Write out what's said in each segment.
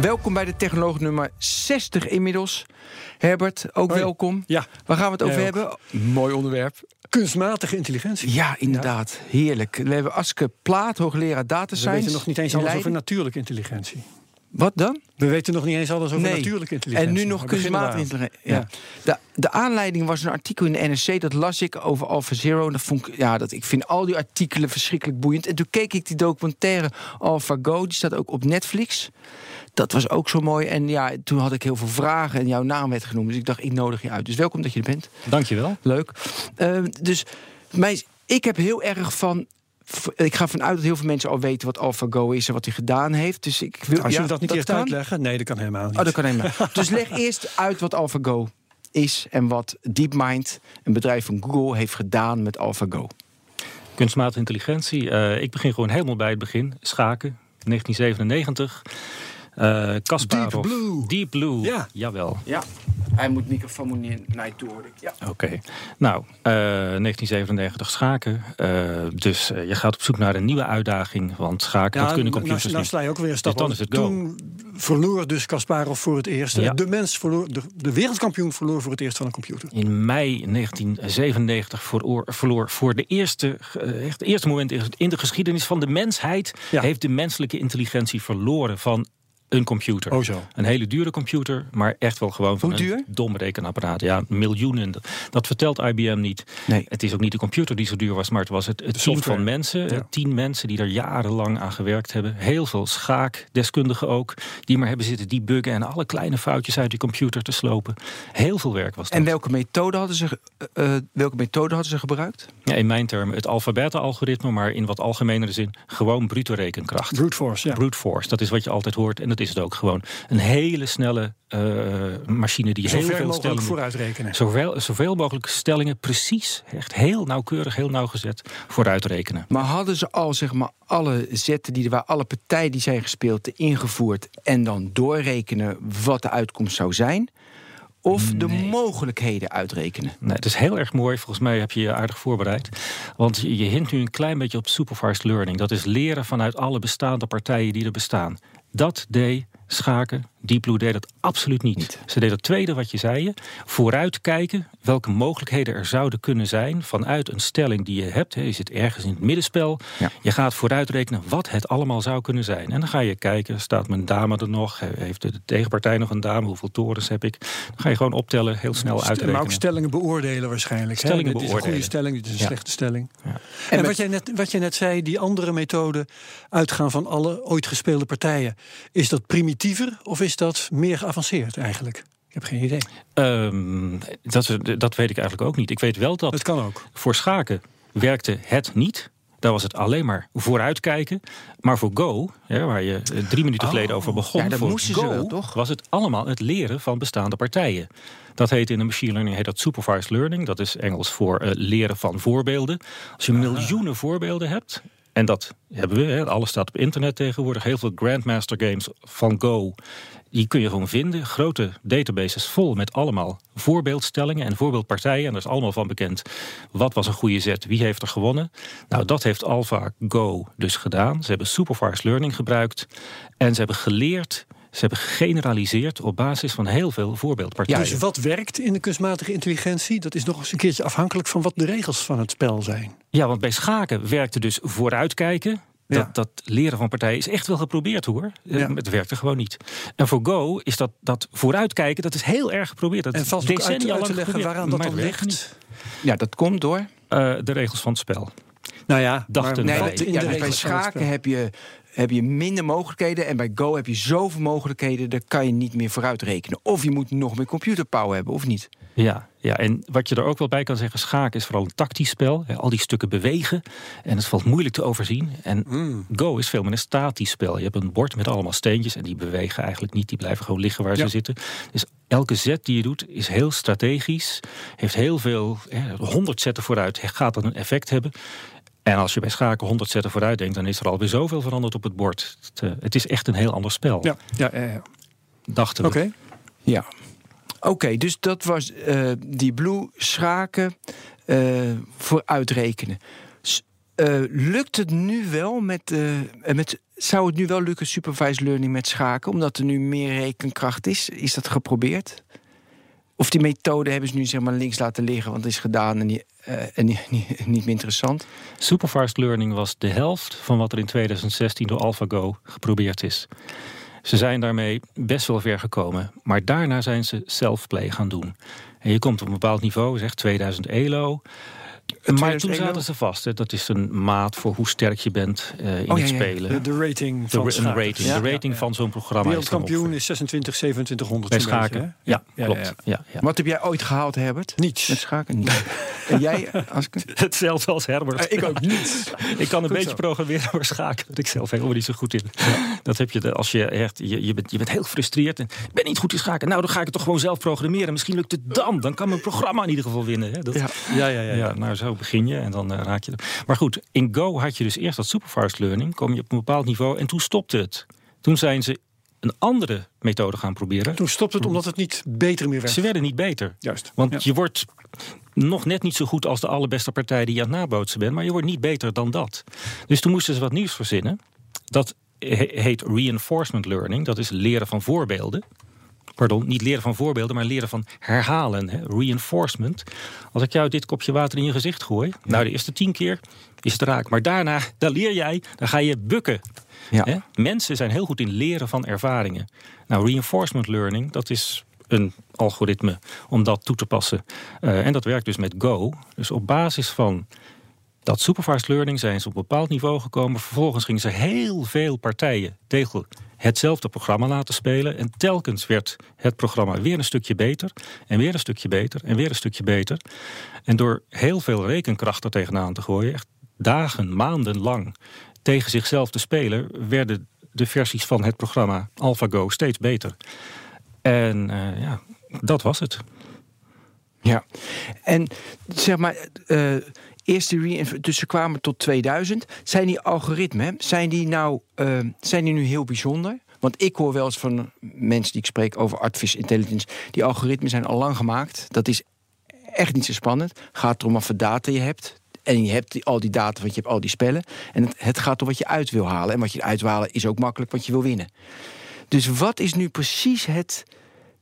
Welkom bij de technoloog nummer 60 inmiddels. Herbert, ook Hoi. welkom. Ja. Waar gaan we het over Jij ook. hebben? Mooi onderwerp. Kunstmatige intelligentie. Ja, inderdaad. Heerlijk. We hebben Aske Plaat, hoogleraar data We science. weten nog niet eens alles over natuurlijke intelligentie. Wat dan? We weten nog niet eens alles over Nee. natuurlijke intelligentie. En nu nog We kunstmatige intelligentie. Ja. De, de aanleiding was een artikel in de NRC. Dat las ik over AlphaZero. En dat vond ik, ja, dat, ik vind al die artikelen verschrikkelijk boeiend. En toen keek ik die documentaire AlphaGo. Die staat ook op Netflix. Dat was ook zo mooi. En ja, toen had ik heel veel vragen. En jouw naam werd genoemd. Dus ik dacht, ik nodig je uit. Dus welkom dat je er bent. Dankjewel. Leuk. Eh, dus mij, ik heb heel erg van. Ik ga vanuit dat heel veel mensen al weten wat AlphaGo is en wat hij gedaan heeft. Dus ik wil. Als je ja, dat niet eerst kan. uitleggen? Nee, dat kan helemaal niet. Oh, dat kan helemaal. dus leg eerst uit wat AlphaGo is en wat DeepMind, een bedrijf van Google, heeft gedaan met AlphaGo. Kunstmatige intelligentie. Eh, ik begin gewoon helemaal bij het begin. Schaken, 1997. Eh Kasparov. Deep Blue. Deep Blue. Ja. Jawel. Ja, hij moet microfoon moet niet naar je toe hoor ik. Ja. Oké. Nou, eh, 1997 schaken. Eh, dus eh, je gaat op zoek naar een nieuwe uitdaging. Want schaken, dat kunnen computers nou, nou niet. sla je ook weer een stap Dus dan is het go. Toen verloor dus Kasparov voor het eerst. Ja. De mens verloor, de, de wereldkampioen verloor voor het eerst van een computer. In mei 1997 verloor, verloor voor de eerste, eh, echt het eerste moment in de geschiedenis van de mensheid... Ja. heeft de menselijke intelligentie verloren van een computer. Oh zo. Een hele dure computer, maar echt wel gewoon van Hoe een duur? dom rekenapparaat. Ja, miljoenen. Dat vertelt IBM niet. Nee. Het is ook niet de computer die zo duur was, maar het was het, het team van mensen. Ja. Tien mensen die er jarenlang aan gewerkt hebben. Heel veel schaakdeskundigen ook. Die maar hebben zitten debuggen en alle kleine foutjes uit die computer te slopen. Heel veel werk was dat. En welke methode hadden ze, eh, eh, welke methode hadden ze gebruikt? Ja, in mijn termen het alfabeta-algoritme, maar in wat algemenere zin gewoon brute rekenkracht. Brute force, ja. Brute force, dat is wat je altijd hoort en dat is het ook gewoon. Een hele snelle eh, machine die Zo heel veel mogelijk stellingen... vooruitrekenen. Zoveel, zoveel mogelijk stellingen precies, echt heel nauwkeurig, heel nauwgezet vooruitrekenen. Maar hadden ze al zeg maar alle zetten die er waren, alle partijen die zijn gespeeld, ingevoerd en dan doorrekenen wat de uitkomst zou zijn? Of de mogelijkheden uitrekenen? Nee, het is heel erg mooi. Volgens mij heb je je aardig voorbereid. Want je, je hint nu een klein beetje op supervised learning. Dat is leren vanuit alle bestaande partijen die er bestaan. Dat deed schaken. Deep Blue deed dat absoluut niet. Ze deden het tweede wat je zei. je. Vooruitkijken welke mogelijkheden er zouden kunnen zijn... vanuit een stelling die je hebt. Je zit ergens in het middenspel. Ja. Je gaat vooruitrekenen wat het allemaal zou kunnen zijn. En dan ga je kijken, staat mijn dame er nog? Heeft de tegenpartij nog een dame? Hoeveel torens heb ik? Dan ga je gewoon optellen, heel snel St- uitrekenen. Maar ook stellingen beoordelen waarschijnlijk. hè? Stellingen dit is een goede beoordelen. stelling, dit is een Ja. slechte stelling. Ja. En, En met- wat, jij net, wat je net zei, die andere methode uitgaan van alle ooit gespeelde partijen. Is dat primitiever of is dat meer geavanceerd eigenlijk? Ik heb geen idee. Ehm, dat, dat weet ik eigenlijk ook niet. Ik weet wel dat Het kan ook. voor schaken werkte het niet. Daar was het alleen maar vooruitkijken. Maar voor Go, waar je eh, drie minuten geleden over begon, Ja, voor Go wel, toch? was het allemaal het leren van bestaande partijen. Dat heet in de machine learning heet dat supervised learning. Dat is Engels voor eh, leren van voorbeelden. Als je miljoenen voorbeelden hebt, en dat hebben we, hè, alles staat op internet tegenwoordig. Heel veel Grandmaster games van Go. Die kun je gewoon vinden. Grote databases vol met allemaal voorbeeldstellingen en voorbeeldpartijen. En daar is allemaal van bekend. Wat was een goede zet? Wie heeft er gewonnen? Nou, dat heeft AlphaGo dus gedaan. Ze hebben supervised learning gebruikt. En ze hebben geleerd, ze hebben gegeneraliseerd op basis van heel veel voorbeeldpartijen. Dus wat werkt in de kunstmatige intelligentie? Dat is nog eens een keertje afhankelijk van wat de regels van het spel zijn. Ja, want bij schaken werkte dus vooruitkijken. Dat, Ja. dat leren van partijen is echt wel geprobeerd hoor. Eh, Ja. Het werkte gewoon niet. En voor Go is dat, dat vooruitkijken, dat is heel erg geprobeerd. Dat En valt ook uit, decennia uit lang te leggen waaraan dat dan ligt? Ja, dat komt door. Eh, de regels van het spel. Nou ja, Dachten Nee, ja, dus bij schaken heb je, heb je minder mogelijkheden. En bij Go heb je zoveel mogelijkheden, daar kan je niet meer vooruit rekenen. Of je moet nog meer computerpower hebben, of niet? Ja, ja, en wat je er ook wel bij kan zeggen, schaken is vooral een tactisch spel. Al die stukken bewegen en het valt moeilijk te overzien. En Mm. Go is veel meer een statisch spel. Je hebt een bord met allemaal steentjes en die bewegen eigenlijk niet. Die blijven gewoon liggen waar Ja. ze zitten. Dus elke zet die je doet is heel strategisch. Heeft heel veel, honderd zetten vooruit gaat dan een effect hebben. En als je bij schaken 100 zetten vooruit denkt, dan is er alweer zoveel veranderd op het bord. Het, eh, het is echt een heel ander spel, Ja, ja, ja. ja. dachten we. Oké. Ja. Oké, dus dat was eh, die Blue schaken eh, voor uitrekenen. S- eh, lukt het nu wel met, eh, met. Zou het nu wel lukken, supervised learning met schaken, omdat er nu meer rekenkracht is? Is dat geprobeerd? Of die methode hebben ze nu zeg maar links laten liggen, want het is gedaan en, die, eh, en niet, niet, niet meer interessant? Supervised learning was de helft van wat er in 2016 door AlphaGo geprobeerd is. Ze zijn daarmee best wel ver gekomen, maar daarna zijn ze self-play gaan doen. En je komt op een bepaald niveau, zeg 2000 elo. Maar 2000 toen zaten ze vast. Hè. Dat is een maat voor hoe sterk je bent eh, in Oh, het ja. spelen. De, de rating De, van ra- een schaken. rating, Ja, de rating ja, ja. van zo'n programma Wereldkampioen is 26, 2700. bij schaken. beetje, ja, klopt. Ja, ja. Wat heb jij ooit gehaald, Herbert? Niets. Met schaken? Niet. en jij, als ik... Hetzelfde als Herbert. ik ook niet. Ik kan een Goed beetje zo. programmeren, maar schaken ben ik zelf helemaal niet zo goed in. Dat heb je de- als je echt, je, je, bent, je bent heel gefrustreerd en ik ben niet goed in schaken. Nou, dan ga ik het toch gewoon zelf programmeren. Misschien lukt het dan. Dan kan mijn programma in ieder geval winnen. Hè? Dat, Ja. Ja, ja, ja. ja, nou zo begin je en dan eh, raak je er. Maar goed, in Go had je dus eerst dat supervised learning. Kom je op een bepaald niveau en toen stopte het. Toen zijn ze een andere methode gaan proberen. Toen stopte het omdat het niet beter meer werd. Ze werden niet beter. Juist. Want Ja. je wordt nog net niet zo goed als de allerbeste partij die je aan het nabootsen bent, maar je wordt niet beter dan dat. Dus toen moesten ze wat nieuws verzinnen. Dat he- heet reinforcement learning, dat is leren van voorbeelden. Pardon, niet leren van voorbeelden, maar leren van herhalen. Hè? Reinforcement. Als ik jou dit kopje water in je gezicht gooi, nou de eerste tien keer is het raak. Maar daarna, daar leer jij, dan ga je bukken. Ja. Hè? Mensen zijn heel goed in leren van ervaringen. Nou, reinforcement learning, dat is een algoritme om dat toe te passen. Eh, en dat werkt dus met Go. Dus op basis van dat supervised learning zijn ze op een bepaald niveau gekomen. Vervolgens gingen ze heel veel partijen tegen hetzelfde programma laten spelen. En telkens werd het programma weer een stukje beter. En weer een stukje beter. En weer een stukje beter. En door heel veel rekenkracht er tegenaan te gooien, echt dagen, maanden lang tegen zichzelf te spelen, werden de versies van het programma AlphaGo steeds beter. En eh, ja, dat was het. Ja, en zeg maar, eh eerst die reinf- dus ze kwamen tot 2000. Zijn die algoritmen, zijn die nou, eh, zijn die nu heel bijzonder? Want ik hoor wel eens van mensen die ik spreek over artificial intelligence, die algoritmen zijn al lang gemaakt. Dat is echt niet zo spannend. Gaat erom wat voor data je hebt. En je hebt al die data, want je hebt al die spellen. En het, gaat om wat je uit wil halen. En wat je eruit wil halen is ook makkelijk, want je wil winnen. Dus wat is nu precies het.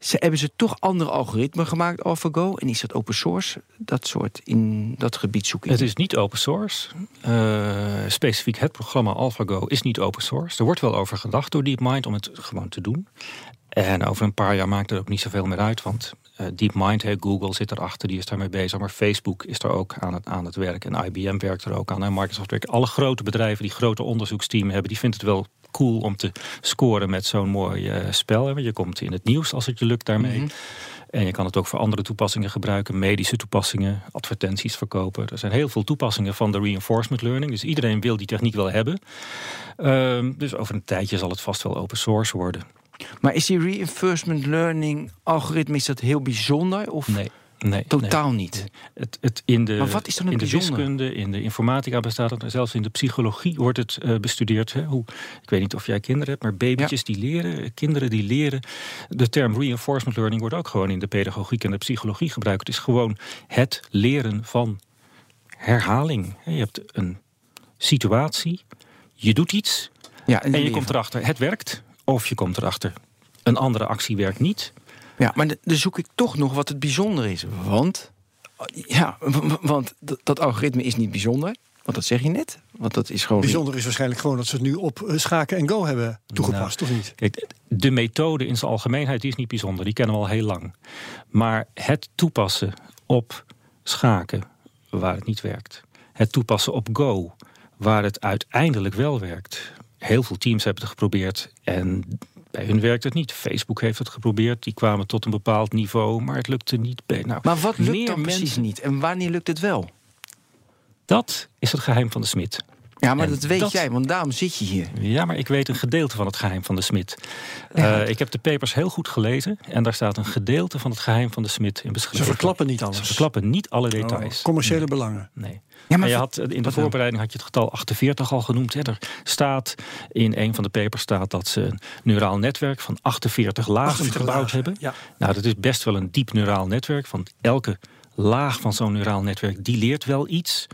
Ze, hebben ze toch andere algoritmen gemaakt, AlphaGo? En is dat open source? Dat soort in dat gebied zoeken. Het is niet open source. Eh, specifiek het programma AlphaGo is niet open source. Er wordt wel over gedacht door DeepMind om het gewoon te doen. En over een paar jaar maakt het ook niet zoveel meer uit. Want eh, DeepMind, hè, Google zit erachter, die is daarmee bezig. Maar Facebook is er ook aan het, aan het werk. En IBM werkt er ook aan. En Microsoft werkt. Alle grote bedrijven die grote onderzoeksteam hebben, die vinden het wel cool om te scoren met zo'n mooi eh, spel. Hè. Want je komt in het nieuws als het je lukt daarmee. En je kan het ook voor andere toepassingen gebruiken. Medische toepassingen, advertenties verkopen. Er zijn heel veel toepassingen van de reinforcement learning. Dus iedereen wil die techniek wel hebben. Ehm, dus over een tijdje zal het vast wel open source worden. Maar is die reinforcement learning algoritme is dat heel bijzonder? Of Nee, nee. totaal nee. niet? Het, het in de, Maar wat is dan in de wiskunde, in de informatica bestaat het. Zelfs in de psychologie wordt het eh, bestudeerd. Hè? Hoe, ik weet niet of jij kinderen hebt, maar babytjes die leren, kinderen die leren. De term reinforcement learning wordt ook gewoon in de pedagogiek en de psychologie gebruikt. Het is gewoon het leren van herhaling. Je hebt een situatie, je doet iets Ja, en je komt erachter, het werkt. Of je komt erachter, een andere actie werkt niet. Ja, maar dan zoek ik toch nog wat het bijzonder is. Want, ja, want dat, algoritme is niet bijzonder. Want dat zeg je net. Want dat is gewoon. Bijzonder is waarschijnlijk gewoon dat ze het nu op eh, schaken en go hebben toegepast, of niet? Kijk, de methode in zijn algemeenheid die is niet bijzonder. Die kennen we al heel lang. Maar het toepassen op schaken waar het niet werkt. Het toepassen op Go waar het uiteindelijk wel werkt. Heel veel teams hebben het geprobeerd. En Bij hun werkt het niet. Facebook heeft het geprobeerd. Die kwamen tot een bepaald niveau, maar het lukte niet. Bij, nou, Maar wat lukt dan precies mensen- niet? En wanneer lukt het wel? Dat is het geheim van de smid. Ja, maar En dat weet dat- jij, want daarom zit je hier. Ja, maar ik weet een gedeelte van het geheim van de smid. Ja. Eh, ik heb de papers heel goed gelezen. En daar staat een gedeelte van het geheim van de smid in Ze beschreven. verklappen niet alles. Ze verklappen niet alle details. Oh, commerciële belangen. Nee. Ja, maar je had, in de voorbereiding had je het getal 48 al genoemd. Hè. Er staat in een van de papers staat dat ze een neuraal netwerk van 48 lagen 48 gebouwd lagen, hebben. Ja. Nou, dat is best wel een diep neuraal netwerk. Want elke laag van zo'n neuraal netwerk die leert wel iets.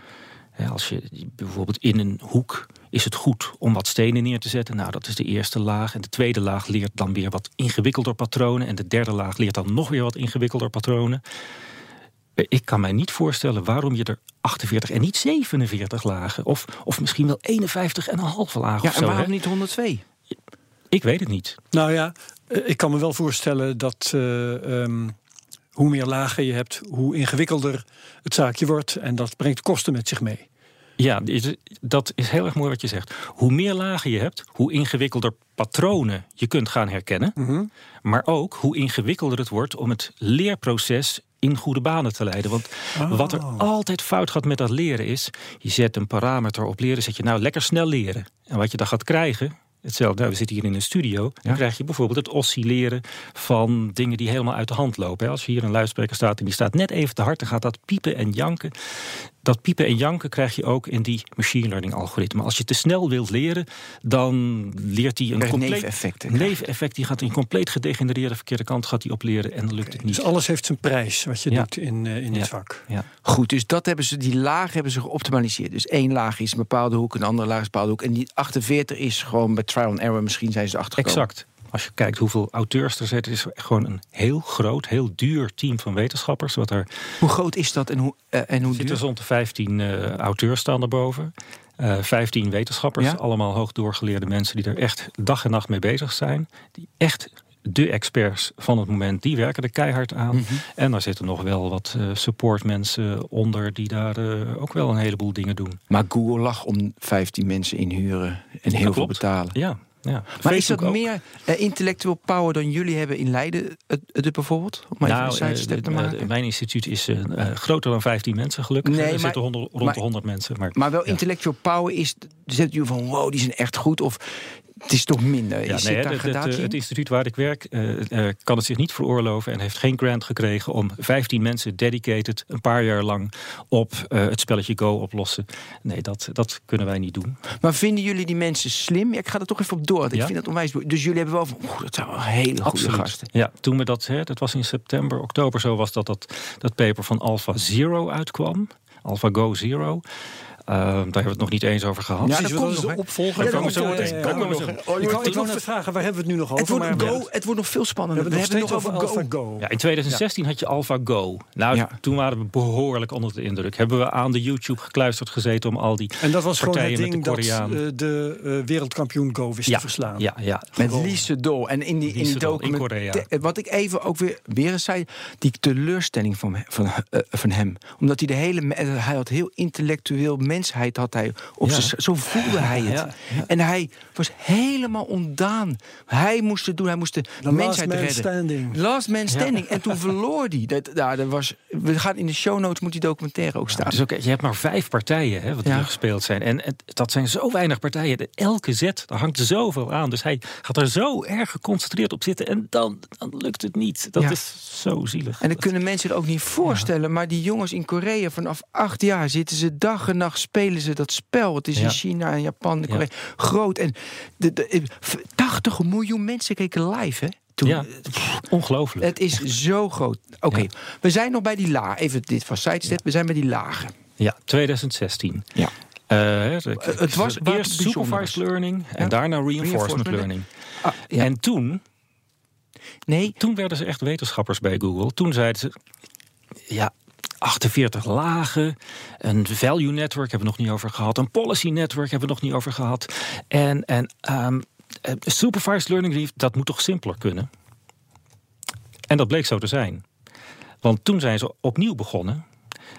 Als je bijvoorbeeld in een hoek is het goed om wat stenen neer te zetten. Nou, dat is de eerste laag. En de tweede laag leert dan weer wat ingewikkelder patronen. En de derde laag leert dan nog weer wat ingewikkelder patronen. Eh, Ik kan mij niet voorstellen waarom je er 48 en niet 47 lagen. Of, of misschien wel 51 en een half lagen Ja, of en zo. waarom hè? niet 102? Ik weet het niet. Nou ja, eh, ik kan me wel voorstellen dat eh, ehm, hoe meer lagen je hebt, hoe ingewikkelder het zaakje wordt. En dat brengt kosten met zich mee. Ja, dat is heel erg mooi wat je zegt. Hoe meer lagen je hebt, hoe ingewikkelder patronen je kunt gaan herkennen. Mhm. Maar ook hoe ingewikkelder het wordt om het leerproces in goede banen te leiden. Want Oh. wat er altijd fout gaat met dat leren is... je zet een parameter op leren, zet je nou lekker snel leren. En wat je dan gaat krijgen... Hetzelfde, nou, we zitten hier in een studio. Dan Ja. krijg je bijvoorbeeld het oscilleren van dingen die helemaal uit de hand lopen. hè. Als hier een luidspreker staat en die staat net even te hard, dan gaat dat piepen en janken. Dat piepen en janken krijg je ook in die machine learning algoritme. Als je te snel wilt leren, dan leert hij een compleet neveneffect. Die gaat een compleet gedegenereerde verkeerde kant gaat hij opleren en dan lukt het niet. Dus alles heeft zijn prijs wat je Ja. doet in, eh, in dit vak. Ja. Goed, dus dat hebben ze, die laag hebben ze geoptimaliseerd. Dus één laag is een bepaalde hoek, een andere laag is een bepaalde hoek. En die 48 is gewoon bij trial and error, misschien zijn ze erachter gekomen. Exact. Als je kijkt hoeveel auteurs er zitten, is er gewoon een heel groot, heel duur team van wetenschappers. Wat er Hoe groot is dat en hoe, eh, en hoe zitten duur? rond de 15 eh, auteurs staan erboven. Eh 15 wetenschappers, Ja? allemaal hoogdoorgeleerde mensen die er echt dag en nacht mee bezig zijn. Die echt de experts van het moment, die werken er keihard aan. Mhm. En daar zitten nog wel wat eh, supportmensen onder die daar eh, ook wel een heleboel dingen doen. Maar Google lag om 15 mensen inhuren en heel veel betalen. Ja, ja. Maar is dat ook. meer eh, intellectueel power dan jullie hebben in Leiden, het, het bijvoorbeeld? Om maar even een Nou, sidestep te maken. mijn instituut is groter dan 15 mensen gelukkig. Nee, er maar- zitten honderd- rond de 100 mensen. Maar, Maar wel ja. intellectual power is, zet je van wow, die zijn echt goed. Of het is toch minder. Ja, is nee, het het, in? instituut waar ik werk eh, eh, kan het zich niet veroorloven en heeft geen grant gekregen om 15 mensen dedicated een paar jaar lang op eh, het spelletje Go oplossen. Nee, dat, dat kunnen wij niet doen. Maar vinden jullie die mensen slim? Ja, ik ga er toch even op door. Ik vind dat onwijs. Dus jullie hebben wel van, oeh, dat zijn wel hele goede gasten. Ja, toen we dat, hè, dat was in september, oktober zo was dat dat, dat paper van Alpha Zero uitkwam. Alpha Go Zero. Eh, daar hebben we het nog niet eens over gehad. Ja, wat komt nog, de hè? opvolger? Ja, Daar komen we zo meteen. nog, Daar. Oh, Ik wou net vragen, waar hebben we het nu nog over? Het wordt, maar go, het wordt nog veel we spannender. hebben We het nog hebben het nu over over Go. AlphaGo. Ja, in 2016 had je AlphaGo. Nou, Ja. toen waren we behoorlijk onder de indruk. Hebben we aan de YouTube gekluisterd gezeten om al die En dat was gewoon het partijen met ding de dat eh, de eh, wereldkampioen Go wist ja, te verslaan. Ja, ja. Met Lise Do. En in die, in die document. Wat ik even ook weer, weer eens zei. Die teleurstelling van, van, eh, van hem. Omdat hij de hele. Hij had heel intellectueel mensheid. Had hij op Ja. zijn- zo voelde hij het. En hij was helemaal ontdaan. Hij moest het doen. Hij moest de, The last mensheid man redden. standing. Last man standing. En toen verloor hij. Dat, ja, dat was, we gaan in de show notes moet die documentaire ook staan. Dus ook, je hebt maar vijf partijen hè, wat Ja. hier gespeeld zijn. En het- dat zijn zo weinig partijen. De- Elke zet, daar hangt zoveel aan. Dus hij gaat er zo erg geconcentreerd op zitten. En dan, dan lukt het niet. Dat Ja. is zo zielig. En dat kunnen mensen zich ook niet voorstellen. Maar die jongens in Korea vanaf acht jaar zitten ze dag en nacht spelen ze dat spel. Het is Ja. in China en Japan en Korea groot. En de, de, 80 miljoen mensen keken live, hè? Toen. Ja, ongelooflijk. Het is zo groot. Oké, Ja. we zijn nog bij die laag. Even dit van sidestep. We zijn bij die lagen. Ja, 2016. Ja. Eh, het het was eerst supervised learning en Ja. daarna reinforcement, Reinforcement learning. Ah, ja. En toen, nee, toen werden ze echt wetenschappers bij Google. Toen zeiden ze, ja, 48 lagen, een value network hebben we nog niet over gehad, een policy network hebben we nog niet over gehad. En, en eh, supervised learning, dat moet toch simpeler kunnen? En dat bleek zo te zijn. Want toen zijn ze opnieuw begonnen.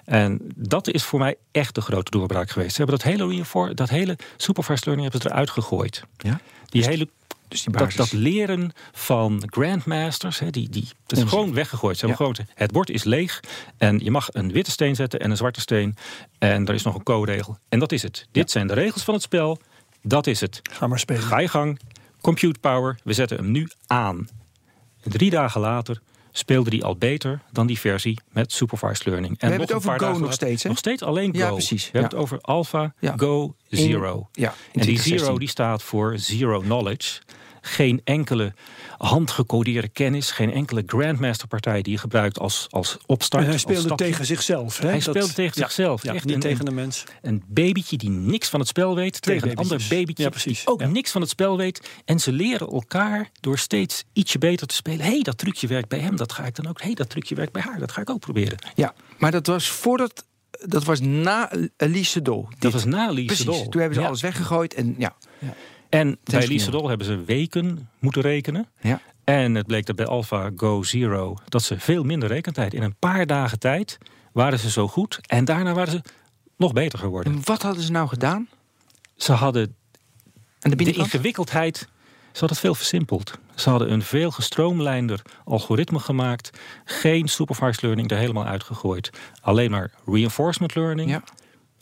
En dat is voor mij echt de grote doorbraak geweest. Ze hebben dat hele, reinfor- dat hele supervised learning hebben ze eruit gegooid. Ja? Die hele Dus die dat, leren van grandmasters, hè, die, die, het is gewoon weggegooid. Ze hebben Ja. gewoon, het bord is leeg en je mag een witte steen zetten en een zwarte steen. En er is nog een co-regel. En dat is het. Dit zijn de regels van het spel. Dat is het. Ga maar spelen. Ga je gang. Compute power. We zetten hem nu aan. En drie dagen later speelde die al beter dan die versie met supervised learning. En hebben nog het over Go nog steeds, hè? Nog steeds alleen Go. Ja, precies, We hebben het over Alpha Ja. Go In- Zero. ja, in en die 2016. Zero die staat voor Zero Knowledge. Geen enkele handgecodeerde kennis. Geen enkele Grandmaster partij die je gebruikt als, als opstart. En hij speelde tegen zichzelf. Hè? Hij Dat- speelde tegen ja, zichzelf. Ja, Echt niet een- tegen een- een mens. Een babytje die niks van het spel weet Twee tegen een ander babytje Ja, precies. die ook Ja. niks van het spel weet. En ze leren elkaar door steeds ietsje beter te spelen. Hé, hey, dat trucje werkt bij hem, dat ga ik dan ook. Hé, hey, dat trucje werkt bij haar, dat ga ik ook proberen. Ja, maar dat was voordat... Dat was na Elise Dol. Dat was na Lise Precies. Dol. Toen hebben ze Ja. alles weggegooid. En ja, En bij Tenslotte. Lise Dol hebben ze weken moeten rekenen. ja. En het bleek dat bij Alpha Go Zero dat ze veel minder rekentijd. In een paar dagen tijd waren ze zo goed. En daarna waren ze nog beter geworden. En wat hadden ze nou gedaan? Ze hadden de de ingewikkeldheid, ze hadden het veel versimpeld. Ze hadden een veel gestroomlijnder algoritme gemaakt. Geen supervised learning er helemaal uitgegooid. Alleen maar reinforcement learning. Ja.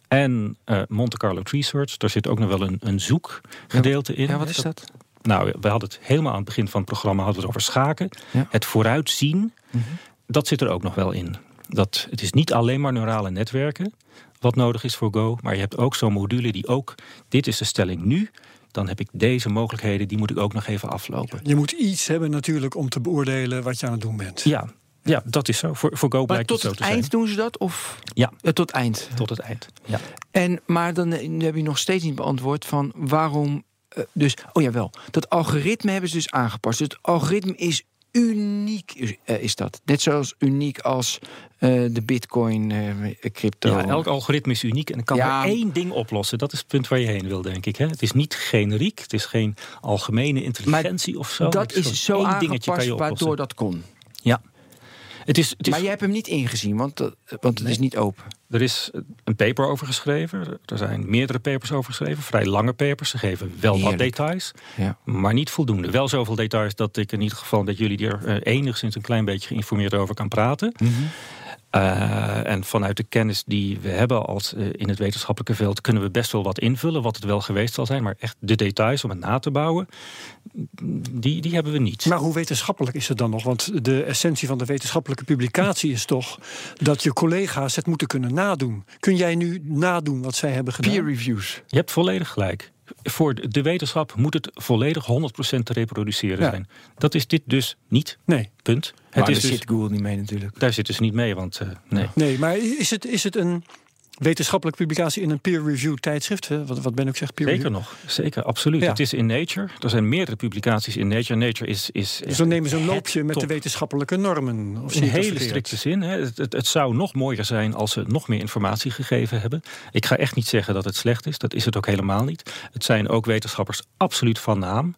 En eh, Monte Carlo Tree Search. Daar zit ook nog wel een, een zoekgedeelte in. Ja, wat is dat? Nou, we hadden het helemaal aan het begin van het programma hadden we het over schaken. Ja. Het vooruitzien, Mhm. dat zit er ook nog wel in. Dat, het is niet alleen maar neurale netwerken wat nodig is voor Go. Maar je hebt ook zo'n module die ook, dit is de stelling nu. Dan heb ik deze mogelijkheden, die moet ik ook nog even aflopen. Je moet iets hebben natuurlijk om te beoordelen wat je aan het doen bent. Ja, ja dat is zo. Voor, voor Go Maar blijkt tot het zo het te eind zijn. doen ze dat? Of Ja, Eh, tot eind? tot het eind. Ja. En, maar dan eh, heb je nog steeds niet beantwoord van waarom. eh, dus, oh ja, wel. Dat algoritme hebben ze dus aangepast. Dus het algoritme is uniek, eh, is dat. Net zoals uniek als eh, de Bitcoin eh, crypto. Ja, elk algoritme is uniek en kan Ja. maar één ding oplossen. Dat is het punt waar je heen wil, denk ik. Hè? Het is niet generiek, het is geen algemene intelligentie of zo. Het dat is zo één dingetje kan aangepast je oplossen. waardoor dat kon. Ja. Het is, het is, Maar jij hebt hem niet ingezien, want, dat- want het is niet open. Er is een paper over geschreven. Er zijn meerdere papers over geschreven. Vrij lange papers. Ze geven wel wat details. Ja. Maar niet voldoende. Wel zoveel details dat ik in ieder geval dat jullie er eh, enigszins een klein beetje geïnformeerd over kan praten. Mhm. Eh, en vanuit de kennis die we hebben als, eh, in het wetenschappelijke veld kunnen we best wel wat invullen, wat het wel geweest zal zijn. Maar echt de details om het na te bouwen, die, die hebben we niet. Maar hoe wetenschappelijk is het dan nog? Want de essentie van de wetenschappelijke publicatie is toch dat je collega's het moeten kunnen nadoen. Kun jij nu nadoen wat zij hebben gedaan? Peer reviews. Je hebt volledig gelijk. Voor de- wetenschap moet het volledig 100% te reproduceren Ja. zijn. Dat is dit dus niet. Nee. Punt. Maar Het daar is dus, zit Google niet mee natuurlijk. daar zitten ze niet mee, want eh, nee. Nee, maar is het, is het een wetenschappelijke publicatie in een peer-reviewed tijdschrift? hè? Wat, wat ben ik zeg? Peer Zeker review? nog, zeker, absoluut. Ja. Het is in Nature. Er zijn meerdere publicaties in Nature. Nature is, is Dus dan nemen ze een loopje met de wetenschappelijke normen. Of In hele strikte zin. Hè. Het, het, het zou nog mooier zijn als ze nog meer informatie gegeven hebben. Ik ga echt niet zeggen dat het slecht is. Dat is het ook helemaal niet. Het zijn ook wetenschappers absoluut van naam.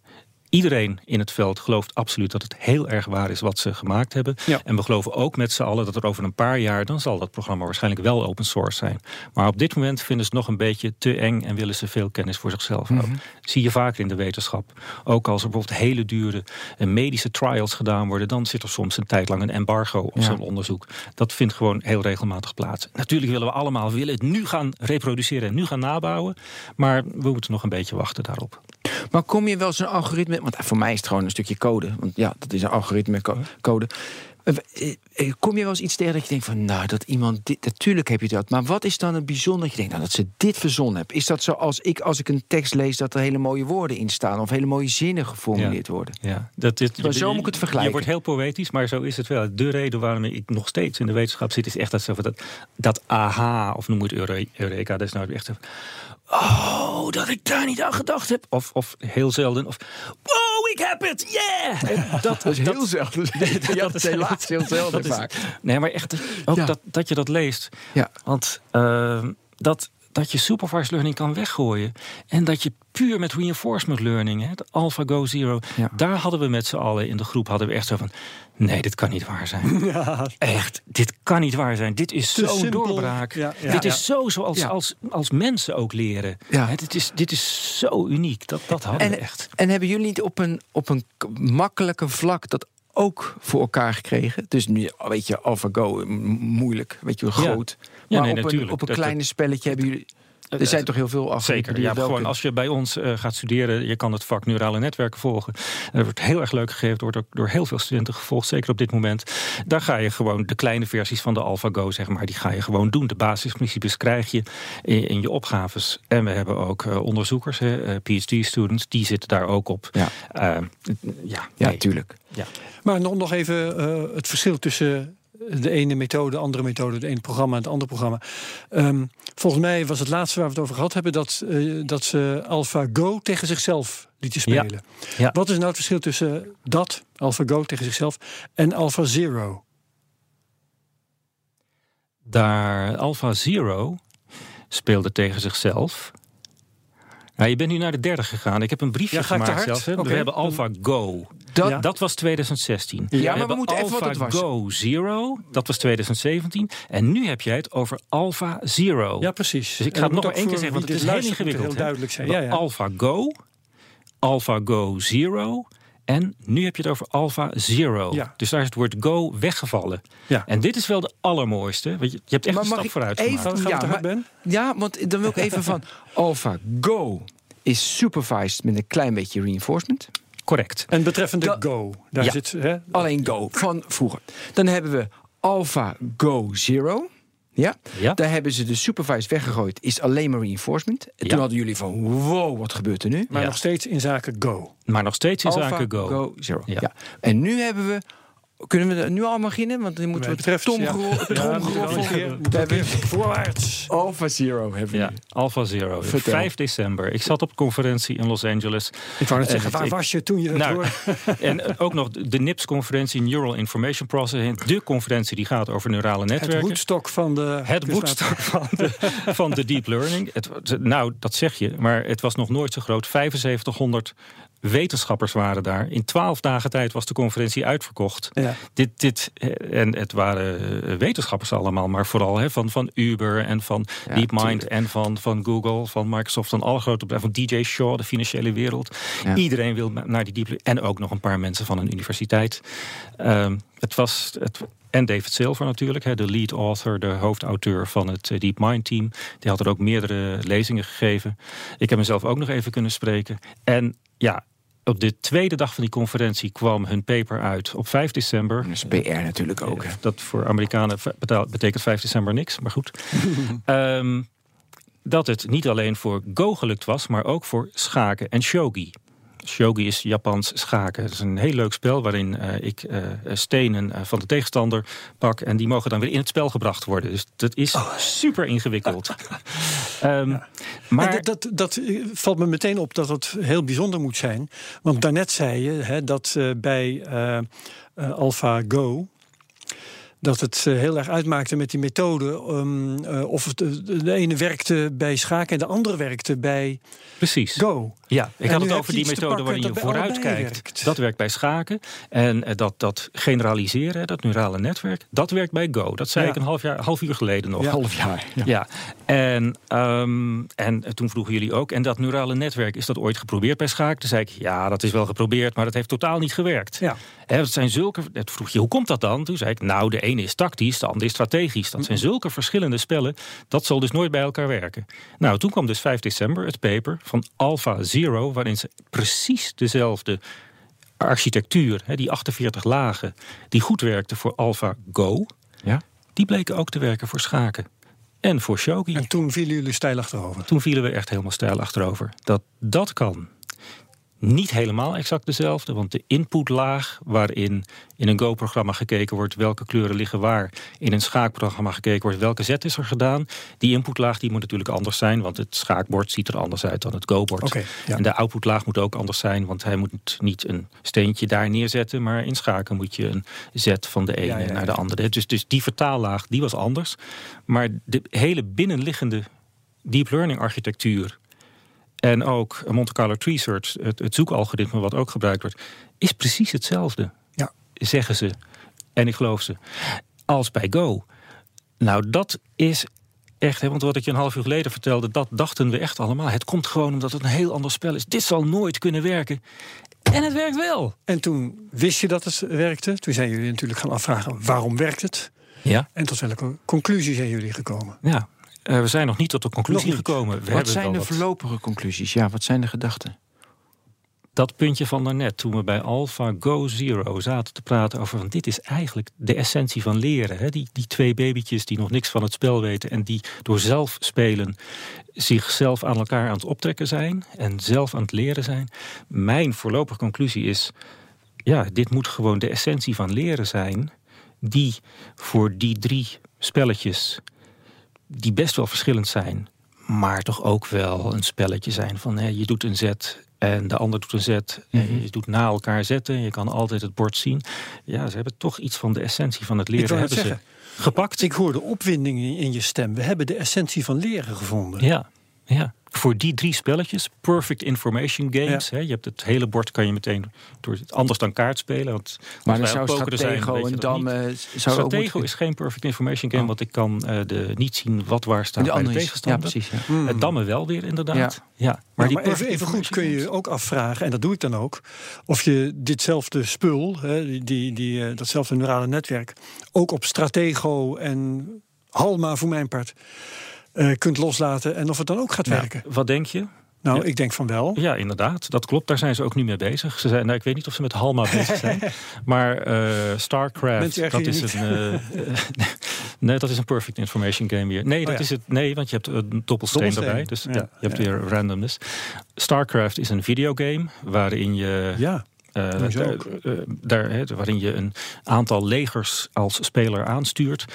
Iedereen in het veld gelooft absoluut dat het heel erg waar is wat ze gemaakt hebben. Ja. En we geloven ook met z'n allen dat er over een paar jaar... dan zal dat programma waarschijnlijk wel open source zijn. Maar op dit moment vinden ze het nog een beetje te eng... en willen ze veel kennis voor zichzelf houden. Zie je vaker in de wetenschap. Ook als er bijvoorbeeld hele dure eh, medische trials gedaan worden... dan zit er soms een tijd lang een embargo op Ja. zo'n onderzoek. Dat vindt gewoon heel regelmatig plaats. Natuurlijk willen we allemaal we willen het nu gaan reproduceren... en nu gaan nabouwen. Maar we moeten nog een beetje wachten daarop. Maar kom je wel zo'n algoritme... Want voor mij is het gewoon een stukje code. Want ja, dat is een algoritme co- code. Eh, eh, Kom je wel eens iets tegen dat je denkt van... nou, dat iemand dit... Natuurlijk heb je dat. Maar wat is dan het bijzonder dat je denkt... nou, dat ze dit verzonnen hebben? Is dat zoals ik als ik een tekst lees... dat er hele mooie woorden in staan... of hele mooie zinnen geformuleerd worden? Ja, dat is, zo moet ik het vergelijken. Je wordt heel poëtisch, maar zo is het wel. De reden waarom ik nog steeds in de wetenschap zit... is echt dat, dat, dat aha, of noem het eure- Eureka... dat is nou echt. Oh, dat ik daar niet aan gedacht heb. Of, of heel zelden. Of, wow, ik heb het, yeah! En Dat, Dat is heel zelden. Ja, dat is helaas heel zelden dat vaak. Nee, maar echt ook Ja. dat, dat je dat leest. Ja. Want ehm, dat, dat je supervised learning kan weggooien. En dat je puur met reinforcement learning, hè, de AlphaGo Zero, Ja. daar hadden we met z'n allen in de groep hadden we echt zo van. Nee, dit kan niet waar zijn. Ja, Echt, dit kan niet waar zijn. Dit is zo'n doorbraak. Ja, ja, dit is zo zoals als, als mensen ook leren. Ja. Hè, dit, is, dit is zo uniek. Dat, dat hadden En, we echt. en hebben jullie niet op een, op een makkelijke vlak dat ook voor elkaar gekregen? Dus nu, weet je, AlphaGo, moeilijk, weet je, groot. Ja, maar nee, op, een, natuurlijk. op een Dat- kleine spelletje hebben jullie... Er zijn toch heel veel af. Zeker. Ja, gewoon als je bij ons eh, gaat studeren, je kan het vak neurale netwerken volgen. En dat wordt heel erg leuk gegeven, wordt ook door heel veel studenten gevolgd, zeker op dit moment. Daar ga je gewoon de kleine versies van de AlphaGo, zeg maar, die ga je gewoon doen. De basisprincipes krijg je in, in je opgaves. En we hebben ook eh, onderzoekers, PhD-students, die zitten daar ook op. Ja. Eh, ja, Ja, nee. tuurlijk. ja. Maar nog, nog even eh, het verschil tussen de ene methode, de andere methode, het ene programma en het andere programma. Ehm, volgens mij was het laatste waar we het over gehad hebben dat, eh, dat ze AlphaGo tegen zichzelf lieten spelen. Ja. Wat is nou het verschil tussen dat, AlphaGo tegen zichzelf, en AlphaZero? Daar Alpha Zero speelde tegen zichzelf. Nou, je bent nu naar de derde gegaan. Ik heb een briefje Ja, gemaakt zelfs. We hebben Alpha Go. Dat, Ja. Dat was 2016. Ja, maar we hebben moeten even wat het was. Go Zero, dat was 2017. En nu heb jij het over Alpha Zero. Ja, precies. Dus ik ga het nog ook één keer zeggen, want het is heel ingewikkeld. heel duidelijk zijn. We Ja, ja. Alpha Go, Alpha Go Zero en nu heb je het over Alpha Zero. Ja. Dus daar is het woord Go weggevallen. Ja. En dit is wel de allermooiste. Want je, je hebt echt Maar een mag stap vooruit even- gemaakt. Gaan we Ja, maar- Ben? ja, want dan wil ik even van AlphaGo is supervised met een klein beetje reinforcement. Correct. En betreffende Go, daar Ja. zit... Hè, Alleen Go van vroeger. Dan hebben we AlphaGo Zero. Ja? Ja. Daar hebben ze de supervised weggegooid. Is alleen maar reinforcement. En Ja. toen hadden jullie van, wow, wat gebeurt er nu? maar Ja. nog steeds in zaken Go. Maar nog steeds in zaken AlphaGo Go. Zero. Ja. Ja. En nu hebben we... Kunnen we er nu al beginnen? Want dan moeten we betreft, Tom ja. Ja, voorwaarts. Alpha Zero hebben we Ja. Alpha Zero. Vertel. 5 december. Ik zat op een conferentie in Los Angeles. Ik wou net En zeggen, waar ik- was je toen je dat Nou, hoorde? en ook nog de NIPS-conferentie, Neural Information Processing. De conferentie die gaat over neurale Het netwerken. woedstok van de... Het woedstok van de, van de deep learning. Het, nou, dat zeg je, maar het was nog nooit zo groot. 7500 wetenschappers waren daar. In twaalf dagen tijd was de conferentie uitverkocht. Ja. Dit, dit, eh, en het waren eh, wetenschappers allemaal, maar vooral hè, van, van Uber en van Ja, DeepMind en van, van Google, van Microsoft, van alle grote bedrijven, van DJ Shaw, de financiële wereld. Ja. Iedereen wil naar die deep En ook nog een paar mensen van een universiteit. Ehm, het was. Het, en David Silver natuurlijk, hè, de lead author, de hoofdauteur van het eh, DeepMind team. Die had er ook meerdere lezingen gegeven. Ik heb mezelf ook nog even kunnen spreken. En ja, op de tweede dag van die conferentie kwam hun paper uit op 5 december. Dat is PR natuurlijk ook. Hè. Dat voor Amerikanen betekent 5 december niks, maar goed. Ehm, dat het niet alleen voor Go gelukt was, maar ook voor schaken en shogi. Shogi is Japans schaken. Het is een heel leuk spel waarin eh, ik eh, stenen eh, van de tegenstander pak. En die mogen dan weer in het spel gebracht worden. Dus dat is super ingewikkeld. Ehm, maar dat, dat, dat valt me meteen op dat het heel bijzonder moet zijn. Want daarnet zei je hè, dat bij AlphaGo... dat het eh, heel erg uitmaakte met die methode... ehm, eh, of het, de, de ene werkte bij schaken en de andere werkte bij precies. Go. Ja, ik En had het over die methode waarin je dat bij allebei vooruit kijkt. werkt. Dat werkt bij schaken. En eh, dat, dat generaliseren, dat neurale netwerk, dat werkt bij Go. Dat zei Ja. ik een half, jaar, half uur geleden nog. Ja. Half jaar. Ja. Ja, en, ehm, en toen vroegen jullie ook, en dat neurale netwerk, is dat ooit geprobeerd bij schaak? Toen zei ik, ja, dat is wel geprobeerd, maar dat heeft totaal niet gewerkt. Ja. Dat zijn zulke, toen vroeg je, hoe komt dat dan? Toen zei ik, nou, de ene is tactisch, de andere is strategisch. Dat zijn zulke verschillende spellen, dat zal dus nooit bij elkaar werken. Nou, toen kwam dus 5 december het paper van Alpha Zero, waarin ze precies dezelfde architectuur, die 48 lagen, die goed werkte voor Alpha Go, Ja? die bleken ook te werken voor schaken. En voor shogi. En toen vielen jullie stijl achterover. Toen vielen we echt helemaal stijl achterover. Dat dat kan. Niet helemaal exact dezelfde, want de inputlaag waarin in een Go-programma gekeken wordt welke kleuren liggen waar, in een schaakprogramma gekeken wordt welke zet is er gedaan, die inputlaag die moet natuurlijk anders zijn, want het schaakbord ziet er anders uit dan het Go-bord. Ja. En de outputlaag moet ook anders zijn, want hij moet niet een steentje daar neerzetten, maar in schaken moet je een zet van de ene Ja, ja, ja. naar de andere. Dus, dus die vertaallaag die was anders, maar de hele binnenliggende deep learning architectuur en ook Monte Carlo Tree Search, het, het zoekalgoritme wat ook gebruikt wordt, is precies hetzelfde. Ja. Zeggen ze. En ik geloof ze. Als bij Go. Nou, dat is echt, hè, want wat ik je een half uur geleden vertelde, dat dachten we echt allemaal. Het komt gewoon omdat het een heel ander spel is. Dit zal nooit kunnen werken. En het werkt wel. En toen wist je dat het werkte. Toen zijn jullie natuurlijk gaan afvragen waarom werkt het. Ja. En tot welke conclusie zijn jullie gekomen? Ja. Uh, we zijn nog niet tot de conclusie gekomen. We wat zijn de wat- voorlopige conclusies? Ja, wat zijn de gedachten? dat puntje van daarnet, toen we bij Alpha Go Zero zaten te praten over van dit is eigenlijk de essentie van leren. Hè? Die, die twee babytjes die nog niks van het spel weten en die door zelf spelen zichzelf aan elkaar aan het optrekken zijn en zelf aan het leren zijn. Mijn voorlopige conclusie is, ja, dit moet gewoon de essentie van leren zijn, die voor die drie spelletjes, die best wel verschillend zijn, maar toch ook wel een spelletje zijn van hè, je doet een zet en de ander doet een zet. En je doet na elkaar zetten. Je kan altijd het bord zien. Ja, ze hebben toch iets van de essentie van het leren hebben ze gepakt. Ik hoorde opwinding in in je stem. We hebben de essentie van leren gevonden. Ja, ja. Voor die drie spelletjes, perfect information games. Hè, je hebt het hele bord kan je meteen door het anders dan kaart spelen. Want Maar dan zou zijn, Stratego je en. Dam... eh, zou ook Stratego moeten- is geen perfect information game, Oh. want ik kan eh, de, niet zien wat waar staat de bij de andere is- Ja, tegenstander. precies. Ja. Hmm. Het dammen wel weer, inderdaad. Ja. Ja. Maar, die maar even, goed kun je ook afvragen, en dat doe ik dan ook, of je ditzelfde spul, hè, die, die, die, eh, datzelfde neurale netwerk, ook op Stratego en Halma voor mijn part eh, kunt loslaten en of het dan ook gaat werken. Wat denk je? Nou, Ja. ik denk van wel. Ja, inderdaad. Dat klopt. Daar zijn ze ook nu mee bezig. Ze zijn, nou, ik weet niet of ze met Halma bezig zijn. maar eh, StarCraft, dat is een. eh, nee, dat is een perfect information game weer. Nee, dat ja. is het. Nee, want je hebt een doppelsteen, erbij. Dus Ja, je hebt weer randomness. StarCraft is een videogame waarin je. Eh, daar- eh, waarin je een aantal legers als speler aanstuurt.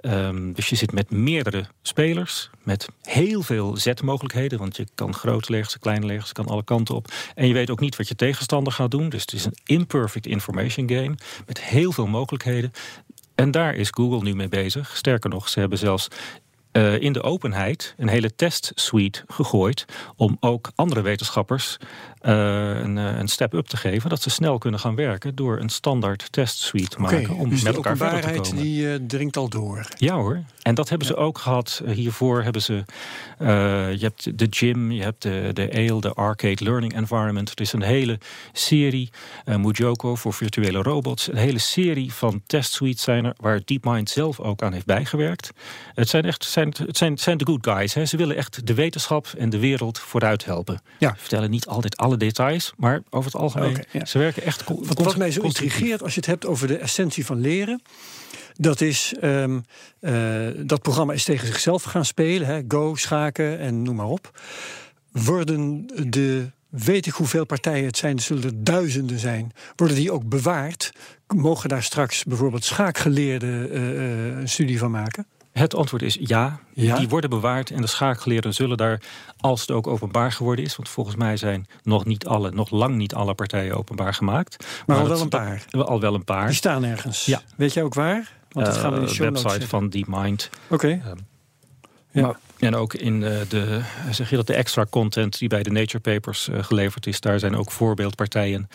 Ehm, dus je zit met meerdere spelers, met heel veel zetmogelijkheden. Want je kan grote legers, kleine legers, kan alle kanten op. En je weet ook niet wat je tegenstander gaat doen. Dus het is een imperfect information game met heel veel mogelijkheden. En daar is Google nu mee bezig. Sterker nog, ze hebben zelfs eh, in de openheid een hele testsuite gegooid. om ook andere wetenschappers een, eh, een step-up te geven. dat ze snel kunnen gaan werken door een standaard testsuite te oké. maken. om dus met elkaar verder te komen. die eh, dringt al door. Ja hoor. En dat hebben ze ook gehad. Eh, Hiervoor hebben ze. eh, je hebt de gym, je hebt de, de ALE, de Arcade Learning Environment. Het is een hele serie. eh Mujoko voor virtuele robots. Een hele serie van testsuites zijn er. Waar DeepMind zelf ook aan heeft bijgewerkt. Het zijn echt zijn, het zijn, zijn de good guys. Hè. Ze willen echt de wetenschap en de wereld vooruit helpen. Ja. Ze vertellen niet altijd alle details. Maar over het algemeen. Ja. Ze werken echt. Wat, wat mij zo intrigeert als je het hebt over de essentie van leren. Dat is, ehm, eh, dat programma is tegen zichzelf gaan spelen. Hè, go, schaken en noem maar op. Worden de, weet ik hoeveel partijen het zijn, er zullen er duizenden zijn. Worden die ook bewaard? Mogen daar straks bijvoorbeeld schaakgeleerden eh, eh, een studie van maken? Het antwoord is ja. Ja? Die worden bewaard en de schaakgeleerden zullen daar, als het ook openbaar geworden is, want volgens mij zijn nog niet alle, nog lang niet alle partijen openbaar gemaakt. Maar al wel een paar. al wel een paar. Die staan ergens. Ja. Weet jij ook waar? Want dat gaan we in de Eh, show website van DeepMind. Oké. Ehm, Ja. Maar- En ook in eh, de, zeg je dat, de extra content die bij de Nature Papers eh, geleverd is, daar zijn ook voorbeeldpartijen.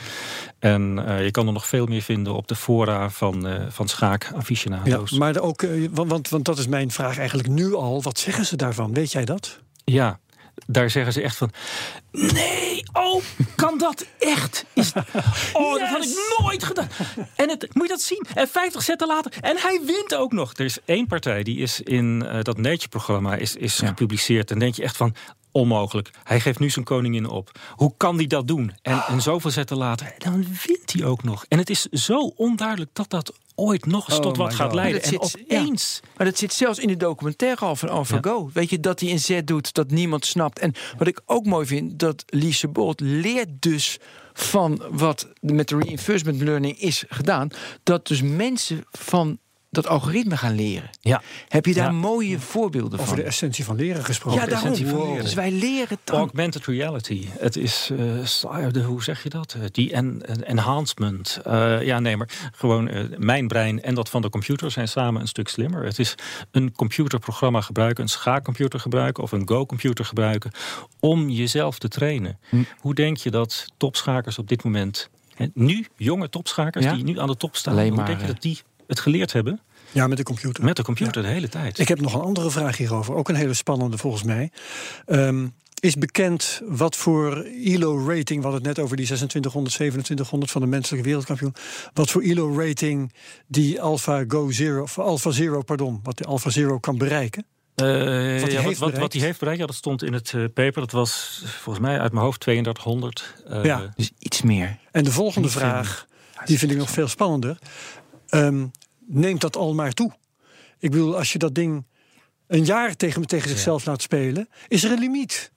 En eh, je kan er nog veel meer vinden op de fora van, eh van Ja, schaak-aficionado's. maar de ook, eh, want, want, want dat is mijn vraag eigenlijk nu al. Wat zeggen ze daarvan? Weet jij dat? Ja, daar zeggen ze echt van. Nee, oh, kan dat echt? Is, oh, dat had ik nooit gedaan. En het, moet je dat zien? En 50 zetten later. En hij wint ook nog. Er is één partij die is in eh, dat Nature-programma is, is Ja. gepubliceerd. En denk je echt van. Onmogelijk. Hij geeft nu zijn koningin op. Hoe kan hij dat doen? En, en zoveel zetten later. Dan wint hij ook nog. En het is zo onduidelijk dat dat ooit nog eens Oh tot wat gaat God. leiden. Maar En dat zit- ja. opeens. Maar dat zit zelfs in de documentaire al van AlphaGo. Weet je, dat hij een zet doet dat niemand snapt. En wat ik ook mooi vind, dat Lise Bolt leert dus van wat met de reinforcement learning is gedaan. Dat dus mensen van dat algoritme gaan leren. Ja. Heb je daar Ja. mooie voorbeelden Over van? de essentie van leren gesproken. ja, de daarom. essentie van leren. Dus wij leren dan. Augmented reality. Het is, eh, de- hoe zeg je dat? Eh, Die en, en- enhancement. Eh, ja, nee, maar gewoon eh, mijn brein en dat van de computer zijn samen een stuk slimmer. Het is een computerprogramma gebruiken, een schaakcomputer gebruiken of een Go-computer gebruiken om jezelf te trainen. Hm. Hoe denk je dat topschakers op dit moment, hè, nu jonge topschakers Ja? die nu aan de top staan, Alleen hoe maar, denk je dat die het geleerd hebben Ja, met de computer. met de computer de hele tijd? Ik heb nog een andere vraag hierover. Ook een hele spannende volgens mij. Ehm, is bekend wat voor ELO-rating... we hadden het net over die 2600, 2700 van de menselijke wereldkampioen... wat voor ELO-rating die Alpha Go Zero... of Alpha Zero, pardon, wat de Alpha Zero kan bereiken? Eh, hij ja, heeft wat, wat, bereikt? wat hij heeft bereikt, ja, dat stond in het eh, paper. Dat was volgens mij uit mijn hoofd 3200. eh, Ja. Dus iets meer. En de volgende vraag, die vind ik nog veel spannender. Ehm, neemt dat al maar toe? Ik bedoel, als je dat ding een jaar tegen, tegen zichzelf laat spelen... is er een limiet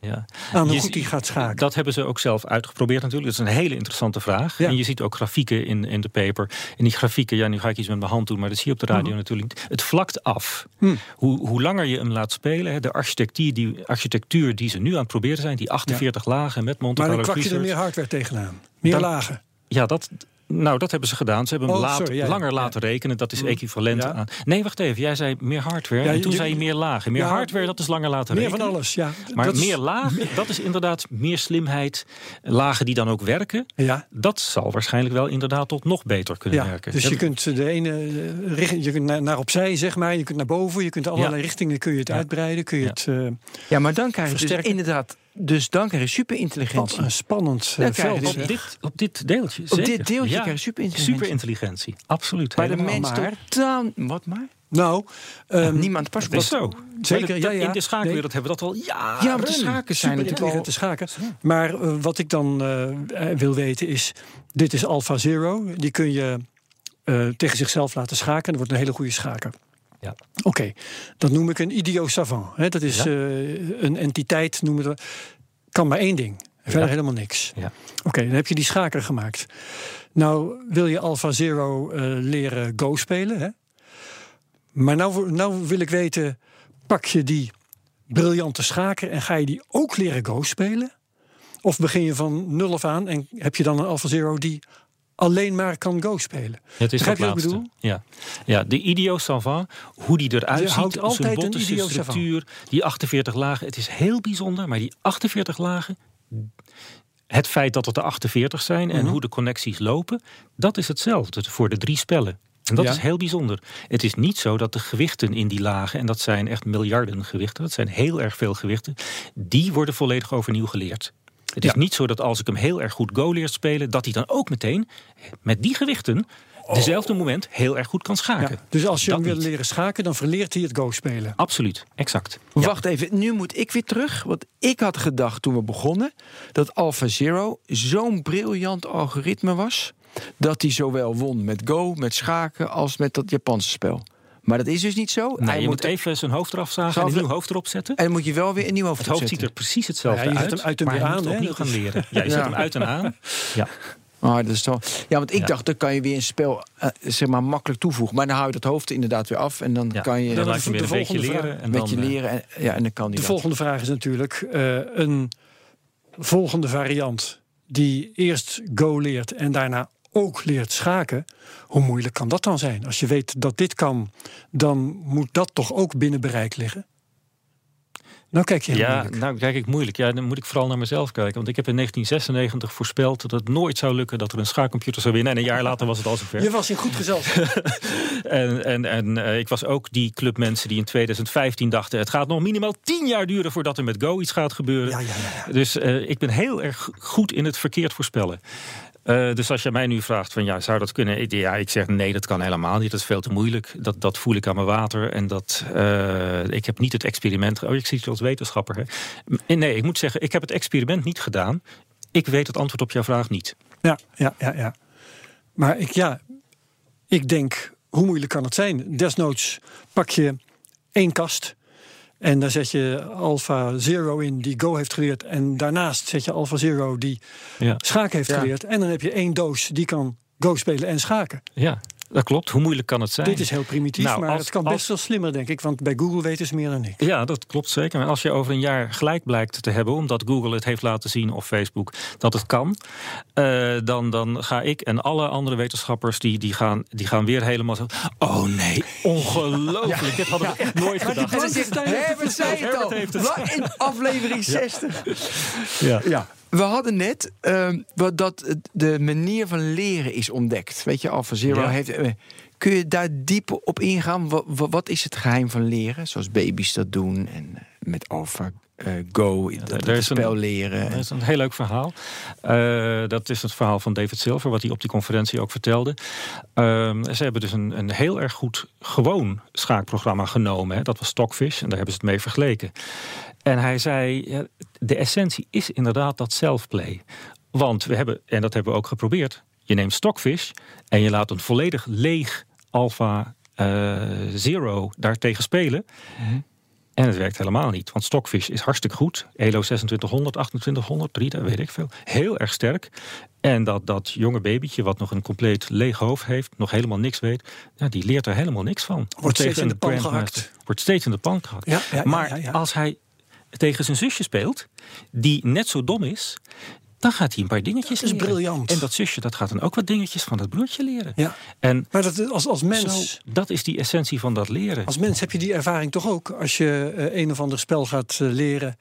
Ja. aan hoe goed hij gaat schaken. Dat hebben ze ook zelf uitgeprobeerd natuurlijk. Dat is een hele interessante vraag. Ja. En je ziet ook grafieken in, in de paper. En die grafieken, ja, nu ga ik iets met mijn hand doen, maar dat zie je op de radio natuurlijk niet. Het vlakt af. Hm. Hoe, hoe langer je hem laat spelen, de architectuur die, architectuur die ze nu aan het proberen zijn, die 48 lagen met Monte maar dan Carlo kwak je er meer hardware tegenaan. Meer Dan- lagen. Ja, dat, nou, dat hebben ze gedaan. Ze hebben hem Oh, laat- sorry, ja, ja. langer laten rekenen. Dat is equivalent Ja. aan. Nee, wacht even. Jij zei meer hardware. Ja, en toen je- zei je meer lagen. Meer Ja, hardware, dat is langer laten Meer rekenen. van alles, ja. Maar Dat is- meer lagen, dat is inderdaad meer slimheid. Lagen die dan ook werken. Ja, Dat zal waarschijnlijk wel inderdaad tot nog beter kunnen ja. werken. dus je kunt de ene eh, richting, je kunt naar, naar opzij, zeg maar. Je kunt naar boven, je kunt allerlei richtingen kun je het Ja. uitbreiden. Kun je Ja. het, eh, Ja, maar dan krijg je dus inderdaad... Dus dan krijg je wat superintelligentie. een spannend Dan je veld. op, dit, op dit deeltje. Op zeker. dit deeltje Ja. krijg je superintelligentie. Superintelligentie, absoluut. Maar de mens maar- totaal... Wat maar? Nou, ehm, Niemand pas Het is zo. Zeker, ja, dat- ja. In de schaakwereld hebben we dat al jaren. Ja, de schaken zijn natuurlijk al... superintelligente schaken. Maar eh, wat ik dan eh, eh, wil weten is... dit is Alpha Zero. Die kun je eh, tegen zichzelf laten schaken. Dat wordt een hele goede schaker. Ja. Oké, dat noem ik een idiot savant. Hè, dat is Ja. eh, een entiteit, noemen we. Kan maar één ding. Verder Ja. helemaal niks. Ja. Oké, dan heb je die schaker gemaakt. Nou wil je Alpha Zero eh, leren Go spelen. Hè? Maar nou, nou wil ik weten, pak je die briljante schaker en ga je die ook leren Go spelen? Of begin je van nul af aan en heb je dan een Alpha Zero die alleen maar kan Go spelen? Het is Begrijp dat je wat ik laatste. Ja. ja, de idio savant, hoe die eruit Je ziet, zijn savant. structuur, die 48 lagen. Het is heel bijzonder, maar die 48 lagen, het feit dat het er 48 zijn en Mhm. hoe de connecties lopen, dat is hetzelfde voor de drie spellen. En dat Ja. is heel bijzonder. Het is niet zo dat de gewichten in die lagen, en dat zijn echt miljarden gewichten, dat zijn heel erg veel gewichten, die worden volledig overnieuw geleerd. Het is Ja. niet zo dat als ik hem heel erg goed Go leer spelen, dat hij dan ook meteen met die gewichten dezelfde moment heel erg goed kan schaken. Ja, dus als je Dat hem wil niet. leren schaken, dan verleert hij het Go spelen. Absoluut, exact. Ja. Wacht even, nu moet ik weer terug. Want ik had gedacht toen we begonnen dat AlphaZero zo'n briljant algoritme was. dat hij zowel won met Go, met schaken. als met dat Japanse spel. Maar dat is dus niet zo. Nee, Hij je moet even zijn hoofd eraf zagen en een nieuw hoofd erop zetten. En dan moet je wel weer een nieuw hoofd Het hoofd ziet er precies hetzelfde Ja, je zet uit, hem uit en weer aan, moet opnieuw gaan leren. Ja, je Ja. zet hem uit en aan. Ja. Ah, dat is toch... Ja, want ik Ja. dacht, dan kan je weer een spel eh, zeg maar, makkelijk toevoegen. Maar dan hou je dat hoofd inderdaad weer af. En dan Ja. kan je dan de- laat je weer de een beetje leren. En met dan, je eh, leren. En, ja, en dan kan die De dat. volgende vraag is natuurlijk eh, een volgende variant die eerst Go leert en daarna ook leert schaken. Hoe moeilijk kan dat dan zijn? Als je weet dat dit kan, dan moet dat toch ook binnen bereik liggen? Nou kijk je Ja, moeilijk. nou kijk ik moeilijk. Ja, dan moet ik vooral naar mezelf kijken. Want ik heb in 1996 voorspeld dat het nooit zou lukken dat er een schaakcomputer zou winnen. En een jaar later was het al zover. Je was in goed gezelschap. En, en, en eh, ik was ook die club mensen die in 2015 dachten... het gaat nog minimaal tien jaar duren voordat er met Go iets gaat gebeuren. Ja, ja, ja, Dus eh, ik ben heel erg goed in het verkeerd voorspellen. Eh, dus als je mij nu vraagt van ja, zou dat kunnen? Ja, ik zeg nee, dat kan helemaal niet. Dat is veel te moeilijk. Dat, dat voel ik aan mijn water. En dat eh, ik heb niet het experiment. Oh, ik zie het als wetenschapper. Hè. Nee, ik moet zeggen, ik heb het experiment niet gedaan. Ik weet het antwoord op jouw vraag niet. Ja, ja, ja, ja. Maar ik, ja, ik denk, hoe moeilijk kan het zijn? Desnoods pak je één kast en daar zet je Alpha Zero in die Go heeft geleerd. En daarnaast zet je Alpha Zero die Ja, schaken heeft Ja. geleerd. En dan heb je één doos die kan Go spelen en schaken. ja. Dat klopt. Hoe moeilijk kan het zijn? Dit is heel primitief, Nou, maar als- het kan als- best wel slimmer, denk ik. Want bij Google weten ze meer dan ik. Ja, dat klopt zeker. Maar als je over een jaar gelijk blijkt te hebben, omdat Google het heeft laten zien of Facebook dat het kan, eh, dan, dan ga ik en alle andere wetenschappers die, die, gaan, die gaan weer helemaal zo. Oh nee, ongelooflijk. Dit hadden we echt nooit gedacht. En dan zegt Herbert zei het al. Herbert heeft het. Wa- In aflevering 60. Ja. Ja. We hadden net ehm, dat de manier van leren is ontdekt. Weet je, Alpha Zero Ja. heeft. eh, Kun je daar dieper op ingaan? Wa- wa- Wat, is het geheim van leren? Zoals baby's dat doen. En eh, met Alpha eh, Go, dat, daar dat is een- spel leren. Dat is een heel leuk verhaal. Dat is het verhaal van David Silver, wat hij op die conferentie ook vertelde. Ehm, ze hebben dus een, een heel erg goed gewoon schaakprogramma genomen. Hè. Dat was Stockfish en daar hebben ze het mee vergeleken. En hij zei, de essentie is inderdaad dat self-play. Want we hebben, en dat hebben we ook geprobeerd... je neemt Stockfish en je laat een volledig leeg Alpha eh, Zero daartegen spelen... En het werkt helemaal niet, want Stockfish is hartstikke goed. ELO 2600, 2800, 3, dat weet ik veel. Heel erg sterk. En dat, dat jonge babytje, wat nog een compleet leeg hoofd heeft, nog helemaal niks weet, ja, die leert er helemaal niks van. Wordt steeds in de pan gehakt. Wordt steeds in de pan gehakt. Ja, ja, ja, maar als hij tegen zijn zusje speelt, die net zo dom is, dan gaat hij een paar dingetjes Dat is leren. briljant. En dat zusje, dat gaat dan ook wat dingetjes van dat broertje leren. Ja. En Maar dat, als, als mens... zo, dat is die essentie van dat leren. Als mens heb je die ervaring toch ook als je eh, een of ander spel gaat eh, leren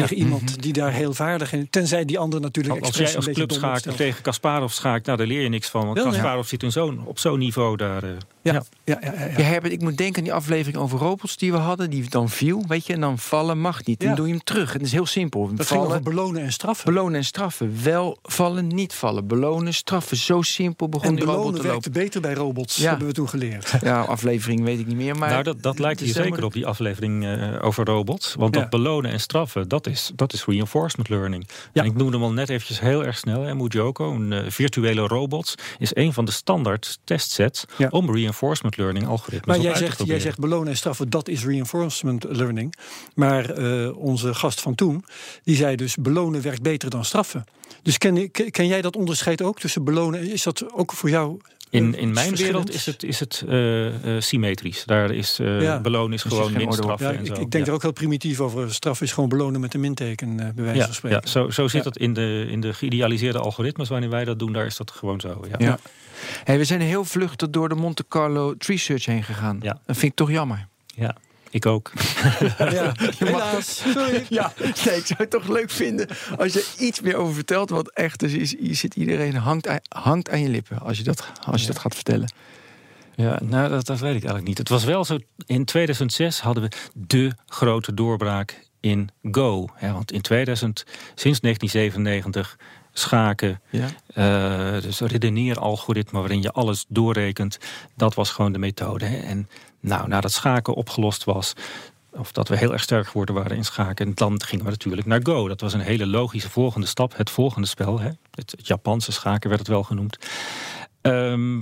tegen iemand die daar heel vaardig in Tenzij die ander natuurlijk Als expres jij als clubschaker opstelt. tegen Kasparov schaakt, nou, daar leer je niks van. Want Wel, ja. Kasparov zit in zo'n, op zo'n niveau daar. eh, Ja, ja. ja, ja, ja, ja. Ja, Herbert, ik moet denken aan die aflevering over robots die we hadden. Die dan viel, weet je. En dan vallen mag niet. Dan Ja. doe je hem terug. En dat is heel simpel. Dat ging vallen, over belonen en straffen. belonen en straffen. Wel vallen, niet vallen. Belonen, straffen. Zo simpel begon en die robot belonen te werkte lopen. beter bij robots, Ja. hebben we toen geleerd. Ja, aflevering weet ik niet meer. Maar nou, dat, dat lijkt het hier zeker op die aflevering eh, over robots. Want Ja. dat belonen en straffen, dat is, dat is reinforcement learning. Ja. En ik noemde hem al net eventjes heel erg snel. Hè, Mujoko, een eh, virtuele robot, is een van de standaard testsets Ja. om reinforcement learning algoritmes Maar jij uit te zegt, jij zegt belonen en straffen, dat is reinforcement learning. Maar eh, onze gast van toen, die zei dus belonen werkt beter dan straffen. Dus ken, ken jij dat onderscheid ook tussen belonen? en- Is dat ook voor jou In, in mijn wereld is het, is het eh, eh, symmetrisch. Daar is eh, Ja. belonen is Dus gewoon geen min Ja, en ik, zo. ik denk Ja. er ook heel primitief over. Straf is gewoon belonen met een minteken, eh, bij wijze Ja, van spreken. ja zo, zo zit Ja. het in de, in de geïdealiseerde algoritmes. Wanneer wij dat doen, daar is dat gewoon zo. Ja. Ja. Hey, we zijn heel vluchtig door de Monte Carlo Tree Search heen gegaan. Ja. Dat vind ik toch jammer. Ja, ik ook. Ja, helaas. Sorry. Ja, nee, ik zou het toch leuk vinden als je iets meer over vertelt. Want echt, is, hier zit iedereen hangt, aan- hangt aan je lippen als je dat, als je dat gaat vertellen. Ja, nou, dat, dat weet ik eigenlijk niet. Het was wel zo, in 2006 hadden we de grote doorbraak in Go. Hè, want in 2000, sinds 1997, schaken, Ja. eh, dus redeneeralgoritme waarin je alles doorrekent, dat was gewoon de methode. Hè. En nou, nadat schaken opgelost was, of dat we heel erg sterk geworden waren in schaken, dan gingen we natuurlijk naar Go. Dat was een hele logische volgende stap, het volgende spel. Hè. Het, Japanse schaken werd het wel genoemd. Ehm,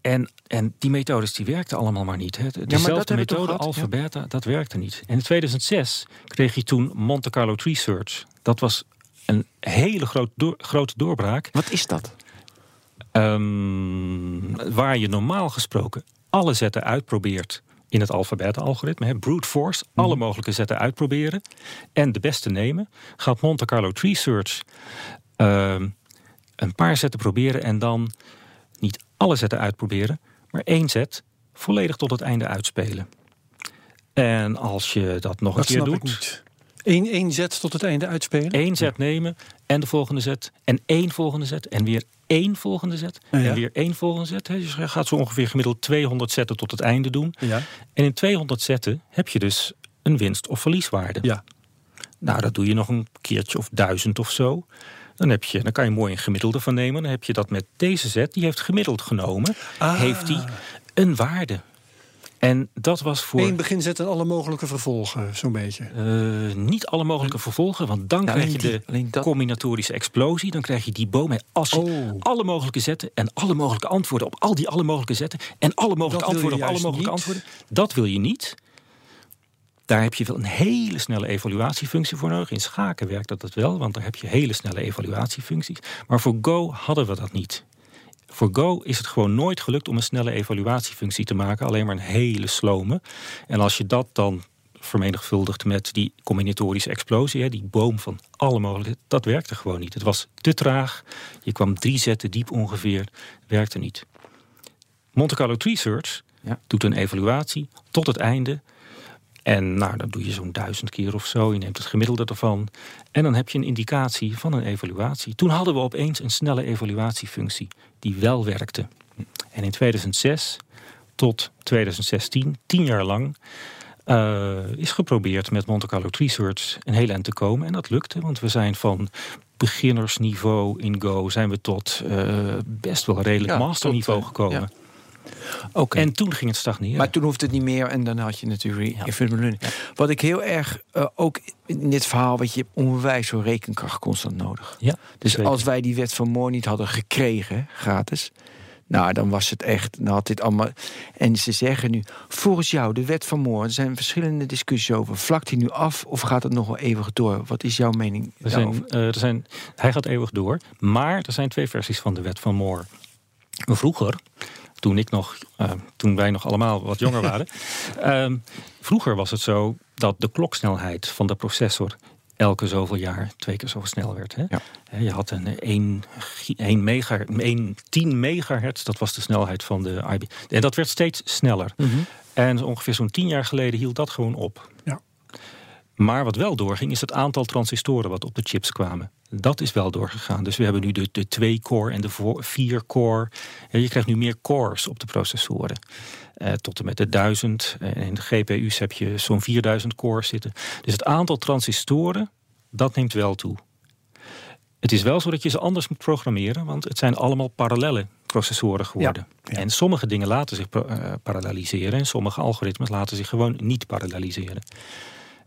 en, en die methodes die werkten allemaal maar niet. Hè. De- Dezelfde methode, gehad, alpha, ja. beta, dat werkte niet. En in 2006 kreeg je toen Monte Carlo Tree Search. Dat was een hele groot door- grote doorbraak. Wat is dat? Ehm, waar je normaal gesproken alle zetten uitprobeert in het alfabet-algoritme. Brute force, alle Mhm. mogelijke zetten uitproberen. En de beste nemen. Gaat Monte Carlo Tree Search ehm, een paar zetten proberen en dan niet alle zetten uitproberen, maar één zet volledig tot het einde uitspelen. En als je dat nog Dat een keer ik doet, niet. Eén, één zet tot het einde uitspelen? één zet nemen en de volgende zet en één volgende zet en weer één volgende zet Ja. en weer één volgende zet. Dus je gaat zo ongeveer gemiddeld 200 zetten tot het einde doen. Ja. En in 200 zetten heb je dus een winst- of verlieswaarde. ja. Nou, dat doe je nog een keertje of duizend of zo. Dan, heb je, dan kan je mooi een gemiddelde van nemen. Dan heb je dat met deze zet, die heeft gemiddeld genomen, Ah. heeft die een waarde. En dat was voor Eén beginzet en alle mogelijke vervolgen, zo'n beetje. eh, niet alle mogelijke vervolgen. Want dan Ja, krijg je die- de dat- combinatorische explosie. Dan krijg je die boom. Je Oh. alle mogelijke zetten en alle mogelijke antwoorden op al die alle mogelijke zetten. En alle mogelijke Dat antwoorden op alle mogelijke niet. antwoorden. Dat wil je niet. Daar heb je wel een hele snelle evaluatiefunctie voor nodig. In schaken werkt dat het wel, want daar heb je hele snelle evaluatiefuncties. Maar voor Go hadden we dat niet. Voor Go is het gewoon nooit gelukt om een snelle evaluatiefunctie te maken, alleen maar een hele slome. En als je dat dan vermenigvuldigt met die combinatorische explosie, hè, die boom van alle mogelijkheden, dat werkte gewoon niet. Het was te traag, je kwam drie zetten diep ongeveer, werkte niet. Monte Carlo Tree Search Ja. doet een evaluatie tot het einde. En nou, dan doe je zo'n duizend keer of zo. Je neemt het gemiddelde ervan. En dan heb je een indicatie van een evaluatie. Toen hadden we opeens een snelle evaluatiefunctie die wel werkte. En in 2006 tot 2016, tien jaar lang, eh, is geprobeerd met Monte Carlo Tree Search een heel eind te komen. En dat lukte, want we zijn van beginnersniveau in Go... zijn we tot eh, best wel redelijk Ja, masterniveau tot, eh, gekomen. ja. Oké. En toen ging het stagneren. Maar toen hoefde het niet meer en dan had je natuurlijk even. Wat ik heel erg, eh, ook in dit verhaal, wat je onwijs veel rekenkracht constant nodig. ja, Dus zeker. als wij die wet van Moore niet hadden gekregen, gratis, nou dan was het echt, dan had dit allemaal. En ze zeggen nu, volgens jou, de wet van Moore, er zijn verschillende discussies over. Vlakt hij nu af of gaat het nog wel eeuwig door? Wat is jouw mening Er daarover? zijn, eh, er zijn, hij gaat eeuwig door. Maar er zijn twee versies van de wet van Moore. Vroeger, toen, ik nog, eh, toen wij nog allemaal wat jonger waren. ehm, vroeger was het zo dat de kloksnelheid van de processor elke zoveel jaar twee keer zo snel werd. Hè? Ja. Je had een 1, 1, mega, 1 10 megahertz, dat was de snelheid van de IB. En dat werd steeds sneller. Mhm. En ongeveer zo'n tien jaar geleden hield dat gewoon op. Maar wat wel doorging, is het aantal transistoren wat op de chips kwamen. Dat is wel doorgegaan. Dus we hebben nu de, de 2-core en de 4-core. Je krijgt nu meer cores op de processoren. Eh, tot en met de 1000. En in de GPU's heb je zo'n 4000 cores zitten. Dus het aantal transistoren, dat neemt wel toe. Het is wel zo dat je ze anders moet programmeren, want het zijn allemaal parallelle processoren geworden. Ja, ja. En sommige dingen laten zich eh, paralleliseren en sommige algoritmes laten zich gewoon niet paralleliseren.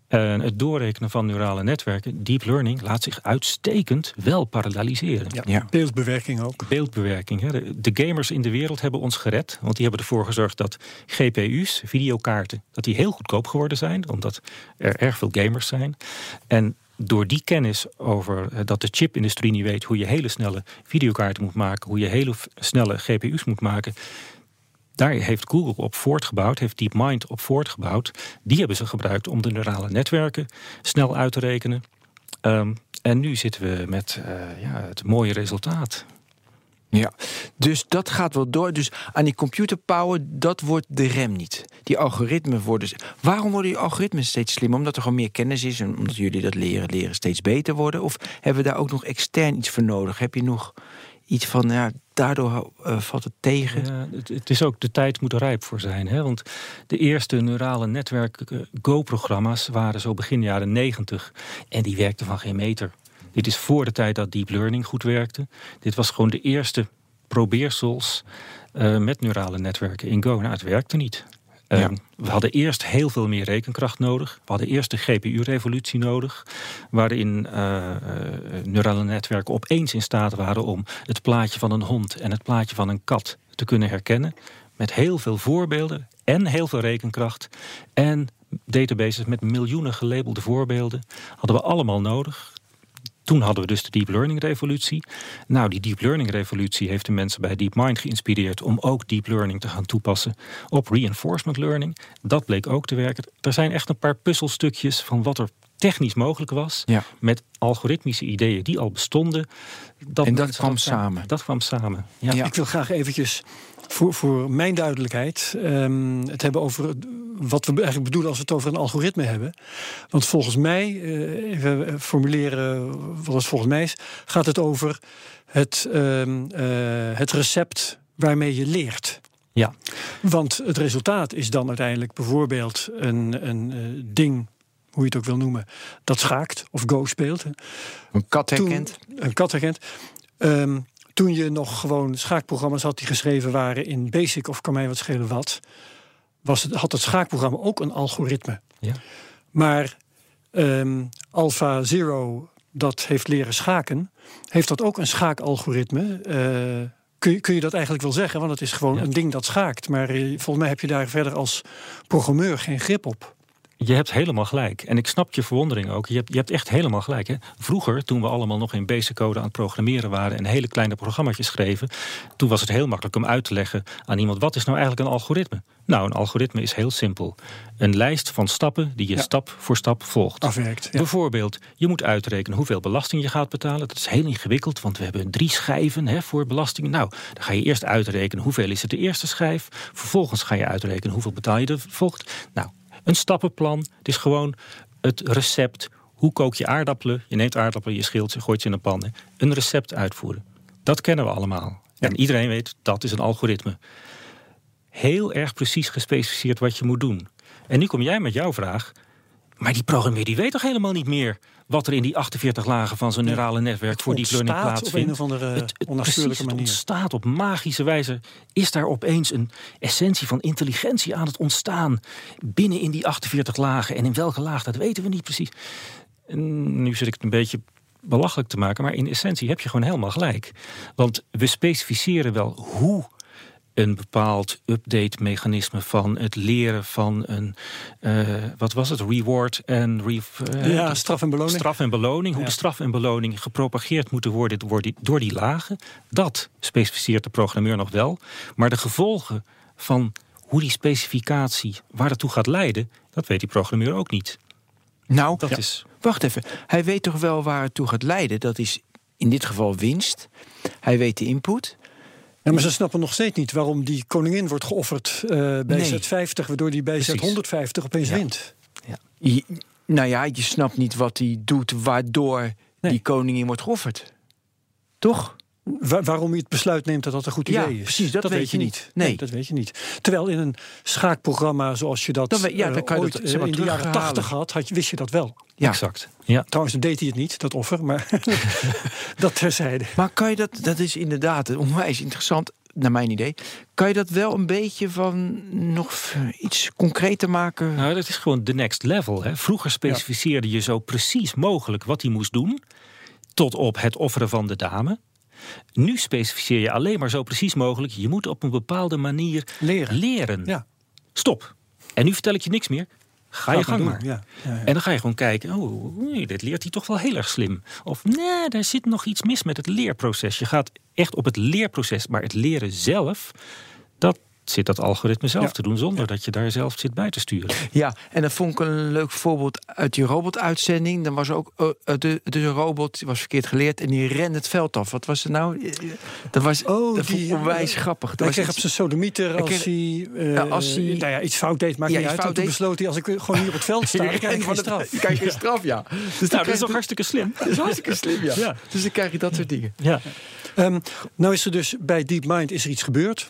En het doorrekenen van neurale netwerken, deep learning, laat zich uitstekend wel paralleliseren. Ja. Ja. Beeldbewerking ook. Beeldbewerking. Hè. De, de gamers in de wereld hebben ons gered. Want die hebben ervoor gezorgd dat GPU's, videokaarten, dat die heel goedkoop geworden zijn. Omdat er erg veel gamers zijn. En door die kennis over eh, dat de chipindustrie niet weet hoe je hele snelle videokaarten moet maken, hoe je hele snelle GPU's moet maken. Daar heeft Google op voortgebouwd, heeft DeepMind op voortgebouwd. Die hebben ze gebruikt om de neurale netwerken snel uit te rekenen. Ehm, en nu zitten we met eh, ja, het mooie resultaat. Ja, dus dat gaat wel door. Dus aan die computerpower, dat wordt de rem niet. Die algoritmen worden. Waarom worden die algoritmen steeds slimmer? Omdat er gewoon meer kennis is en omdat jullie dat leren, leren steeds beter worden? Of hebben we daar ook nog extern iets voor nodig? Heb je nog iets van, ja, daardoor eh, valt het tegen? Ja, het, het is ook de tijd moet er rijp voor zijn. Hè? Want de eerste neurale netwerk eh, Go-programma's waren zo begin jaren 90 en die werkten van geen meter. Dit is voor de tijd dat deep learning goed werkte. Dit was gewoon de eerste probeersels eh, met neurale netwerken in Go. Nou, het werkte niet. Eh, Ja. We hadden eerst heel veel meer rekenkracht nodig. We hadden eerst de GPU-revolutie nodig. Waarin eh, neurale netwerken opeens in staat waren om het plaatje van een hond en het plaatje van een kat te kunnen herkennen. Met heel veel voorbeelden en heel veel rekenkracht. En databases met miljoenen gelabelde voorbeelden hadden we allemaal nodig. Toen hadden we dus de deep learning revolutie. Nou, die deep learning revolutie heeft de mensen bij DeepMind geïnspireerd om ook deep learning te gaan toepassen op reinforcement learning. Dat bleek ook te werken. Er zijn echt een paar puzzelstukjes van wat er technisch mogelijk was Ja. met algoritmische ideeën die al bestonden. Dat En dat kwam samen. Dat kwam samen. Ja. Ja. Ik wil graag eventjes voor, voor mijn duidelijkheid ehm, het hebben over wat we eigenlijk bedoelen als we het over een algoritme hebben. Want volgens mij, eh, even formuleren wat het volgens mij is, gaat het over het, ehm, eh, het recept waarmee je leert. Ja. Want het resultaat is dan uiteindelijk bijvoorbeeld een, een eh, ding, hoe je het ook wil noemen, dat schaakt of Go speelt. Een kat Toen- herkent? een katagent. Ehm, toen je nog gewoon schaakprogramma's had die geschreven waren in Basic of kan mij wat schelen wat, was het, had het schaakprogramma ook een algoritme. Ja. Maar ehm Alpha Zero, dat heeft leren schaken, heeft dat ook een schaakalgoritme. Eh, kun, je, kun je dat eigenlijk wel zeggen? Want het is gewoon Ja. een ding dat schaakt. Maar eh, volgens mij heb je daar verder als programmeur geen grip op. Je hebt helemaal gelijk. En ik snap je verwondering ook. Je hebt, je hebt echt helemaal gelijk. Hè? Vroeger, toen we allemaal nog in basic code aan het programmeren waren... en hele kleine programma's schreven... toen was het heel makkelijk om uit te leggen aan iemand... wat is nou eigenlijk een algoritme? Nou, een algoritme is heel simpel. Een lijst van stappen die je Ja. stap voor stap volgt. Afwerkt. Ja. Bijvoorbeeld, je moet uitrekenen hoeveel belasting je gaat betalen. Dat is heel ingewikkeld, want we hebben drie schijven hè, voor belasting. Nou, dan ga je eerst uitrekenen hoeveel is het de eerste schijf. Vervolgens ga je uitrekenen hoeveel betaal je de volgt. Nou, een stappenplan. Het is gewoon het recept. Hoe kook je aardappelen? Je neemt aardappelen, je schilt ze, gooit ze in een pan. Een recept uitvoeren. Dat kennen we allemaal. En iedereen weet, dat is een algoritme. Heel erg precies gespecificeerd wat je moet doen. En nu kom jij met jouw vraag. Maar die programmeer die weet toch helemaal niet meer wat er in die 48 lagen van zijn neurale netwerk voor deep learning ontstaat op plaatsvindt. een of andere Het- het- onnatuurlijke precies, het manier. ontstaat op magische wijze. Is daar opeens een essentie van intelligentie aan het ontstaan binnen in die 48 lagen? En in welke laag, dat weten we niet precies. En nu zit ik het een beetje belachelijk te maken, maar in essentie heb je gewoon helemaal gelijk. Want we specificeren wel hoe een bepaald update-mechanisme van het leren van een, eh, wat was het, reward en re, eh, Ja, straf en beloning. Straf en beloning, hoe Ja. de straf en beloning gepropageerd moeten worden door die, door die lagen. Dat specificeert de programmeur nog wel. Maar de gevolgen van hoe die specificatie, waar dat toe gaat leiden, dat weet die programmeur ook niet. Nou, Dat is. wacht even. Hij weet toch wel waar het toe gaat leiden? Dat is in dit geval winst. Hij weet de input. Ja, maar ze snappen nog steeds niet waarom die koningin wordt geofferd eh, bij Nee. Z50, waardoor die bij Precies. Z150 opeens Ja. wint. Je- nou ja, je snapt niet wat hij doet waardoor Nee. die koningin wordt geofferd. Toch? Wa- waarom hij het besluit neemt dat dat een goed Ja, idee is. precies, dat weet je niet. Nee. Nee. dat weet je niet. Terwijl in een schaakprogramma zoals je dat, Dan we- ja, dan eh, kan je ooit dat, eh, zeg maar, in de jaren. 80 had, had je, wist je dat wel. Ja. Exact. Ja. Trouwens, dan deed hij het niet, dat offer, maar dat terzijde. Maar kan je dat, dat is inderdaad onwijs interessant, naar mijn idee. Kan je dat wel een beetje van nog iets concreter maken? Nou, dat is gewoon de next level. Hè. Vroeger specificeerde je zo precies mogelijk wat hij moest doen, tot op het offeren van de dame. Nu specificeer je alleen maar zo precies mogelijk. Je moet op een bepaalde manier Leren. leren. Ja, Stop. En nu vertel ik je niks meer. Ga je maar gang maar. ja. Ja, ja. En dan ga je gewoon kijken, oh, dit leert hij toch wel heel erg slim. Of nee, daar zit nog iets mis met het leerproces. Je gaat echt op het leerproces, maar het leren zelf, zit dat algoritme zelf Ja. te doen, zonder dat je daar zelf zit bij te sturen. Ja, en dat vond ik een leuk voorbeeld uit die robotuitzending. Dan was ook eh, eh, de, de robot die was verkeerd geleerd en die rende het veld af. Wat was er nou? Eh, Dat was Oh, dat die, onwijs grappig. Dat Hij was kreeg op zijn sodemieter als kreeg- hij, eh, Ja, als hij- nou ja, iets fout deed, maakt Ja, niet iets uit. Toen deed. besloot hij, als ik gewoon hier op het veld sta, dan krijg ik geen straf. Dan krijg geen straf, ja. Dus dan Nou, dat is toch hartstikke slim? dat is hartstikke slim, ja. Ja. Dus dan krijg je dat soort dingen. Ja. Ehm, nou is er dus bij DeepMind is er iets gebeurd...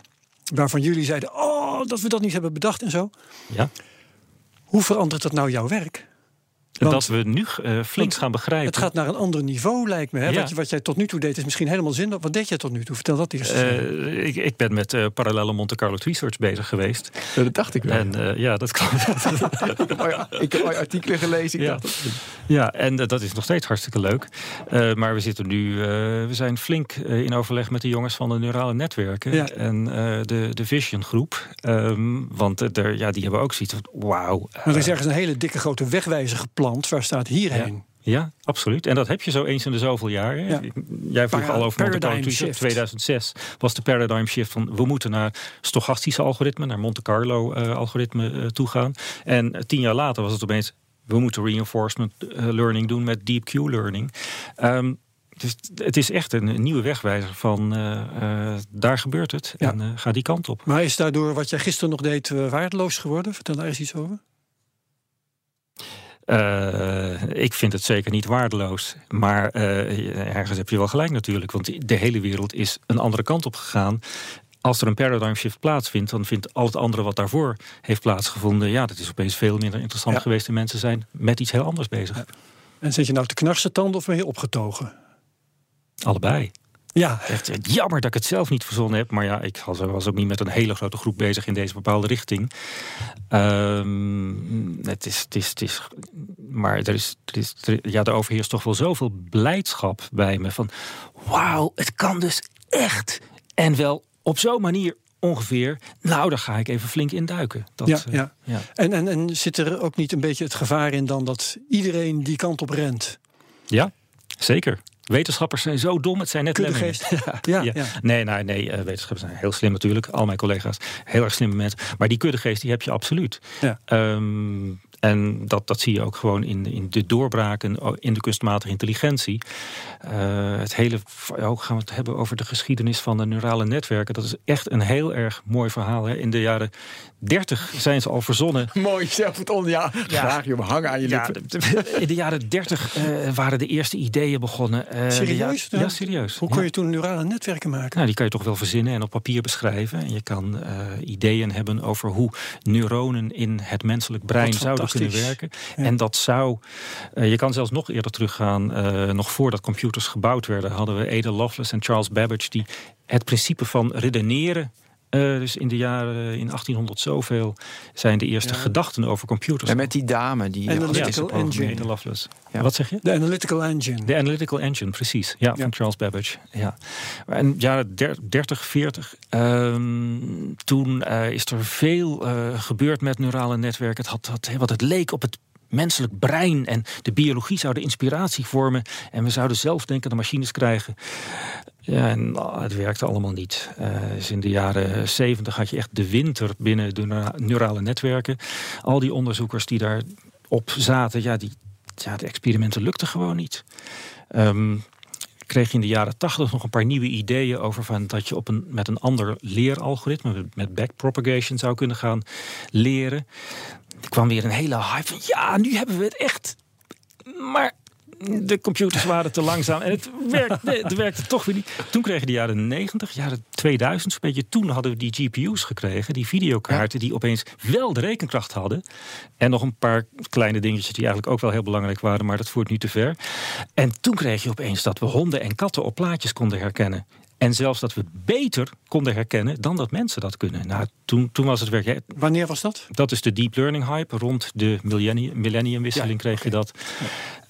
waarvan jullie zeiden, oh, dat we dat niet hebben bedacht en zo. ja. Hoe verandert dat nou jouw werk? Want- dat we nu eh, flink gaan begrijpen. Het gaat naar een ander niveau, lijkt me. Hè? Ja. Wat, jij tot nu toe deed is misschien helemaal zinloos. Wat deed jij tot nu toe? Vertel dat eerst. Eh, ik, ik ben met eh, parallele Monte Carlo Research bezig geweest. dat dacht ik wel. En eh, ja, dat klopt. ik, heb, al- artikelen gelezen. Ik Ja. dacht, Ja, en dat is nog steeds hartstikke leuk. Eh, maar we zitten nu, eh, we zijn flink eh, in overleg met de jongens van de neurale netwerken Ja. en eh, de, de Vision groep. Ehm, want er, ja, die hebben ook zoiets van, wauw. Maar er is ergens een hele dikke grote wegwijzer Waar staat hierheen? Ja, absoluut. En dat heb je zo eens in de zoveel jaar. hè. Ja. Jij vroeg Para- al over Monte Carlo paradigm Research. shift. 2006 was de paradigm shift van we moeten naar stochastische algoritmen, naar Monte Carlo eh, algoritme eh, toe gaan. En eh, tien jaar later was het opeens we moeten reinforcement learning doen met deep Q learning. Ehm, dus het is echt een, nieuwe wegwijzer van daar gebeurt het Ja. en ga die kant op. Maar is daardoor wat jij gisteren nog deed waardeloos geworden? Vertel daar eens iets over. Eh, ik vind het zeker niet waardeloos. Maar eh, ergens heb je wel gelijk natuurlijk. Want de hele wereld is een andere kant op gegaan. Als er een paradigm shift plaatsvindt, dan vindt al het andere wat daarvoor heeft plaatsgevonden. Ja, dat is opeens veel minder interessant Ja. geweest. En mensen zijn met iets heel anders bezig. En zit je nou te knarsen tanden of ben je opgetogen? Allebei. Ja, Echt eh, jammer dat ik het zelf niet verzonnen heb. Maar ja, ik was ook niet met een hele grote groep bezig in deze bepaalde richting. Ehm, het is, het is, het is, maar er is, er is, er- ja, er overheerst toch wel zoveel blijdschap bij me. Van wauw, het kan dus echt. En wel op zo'n manier ongeveer, nou, daar ga ik even flink induiken. Dat, ja, eh, ja. ja. En, en, en zit er ook niet een beetje het gevaar in dan dat iedereen die kant op rent? Ja, zeker. Wetenschappers zijn zo dom, het zijn net lemmingen. Ja, ja. Ja. Nee, nee, nee, eh, wetenschappers zijn heel slim natuurlijk. Al mijn collega's, heel erg slimme mensen. Maar die kuddegeest, die heb je absoluut. Ja. Ehm, en dat, dat zie je ook gewoon in, in de doorbraken in de kunstmatige intelligentie. Eh, het hele, ook gaan we het hebben over de geschiedenis van de neurale netwerken. Dat is echt een heel erg mooi verhaal. Hè. In de jaren 30 zijn ze al verzonnen. Mooi, zelf het on. Ja, graag, joh. Hangen aan je Ja, in de jaren 30 eh, waren de eerste ideeën begonnen. Eh, Serieus? ja, ja, serieus. Hoe kon Ja. je toen neurale netwerken maken? Nou, die kan je toch wel verzinnen en op papier beschrijven. En je kan eh, ideeën hebben over hoe neuronen in het menselijk brein zouden kunnen werken. Ja. En dat zou. eh, je kan zelfs nog eerder teruggaan. eh, nog voordat computers gebouwd werden, hadden we Ada Lovelace en Charles Babbage die het principe van redeneren. Eh, dus in de jaren in 1800 zoveel zijn de eerste Ja. gedachten over computers. En met die dame die... Eh, de Analytical engine. Ada Lovelace. Ja. Wat zeg je? De analytical engine. De Analytical Engine, precies. Ja, Ja. van Charles Babbage. Ja. En jaren der- 30, 40. ehm, toen eh, is er veel eh, gebeurd met neurale netwerken. Het, had, had, wat het leek op het menselijk brein. En de biologie zou de inspiratie vormen. En we zouden zelfdenkende machines krijgen. Ja, en ah, het werkte allemaal niet. Eh, dus in de jaren 70 had je echt de winter binnen de neura- neurale netwerken. Al die onderzoekers die daarop zaten, ja, die, ja, de experimenten lukten gewoon niet. Ehm, kreeg je in de jaren tachtig nog een paar nieuwe ideeën over van dat je op een, met een ander leeralgoritme, met backpropagation, zou kunnen gaan leren. Er kwam weer een hele hype van ja, nu hebben we het echt. Maar de computers waren te langzaam en het werkte, het werkte toch weer niet. Toen kregen de jaren 90, jaren 2000, een beetje toen hadden we die GPU's gekregen, die videokaarten die opeens wel de rekenkracht hadden. En nog een paar kleine dingetjes die eigenlijk ook wel heel belangrijk waren, maar dat voert nu te ver. En toen kreeg je opeens dat we honden en katten op plaatjes konden herkennen. En zelfs dat we beter konden herkennen dan dat mensen dat kunnen. Nou, toen, toen was het werk. ja, Wanneer was dat? dat is de deep learning hype. Rond de millennium, millenniumwisseling Ja, kreeg je dat.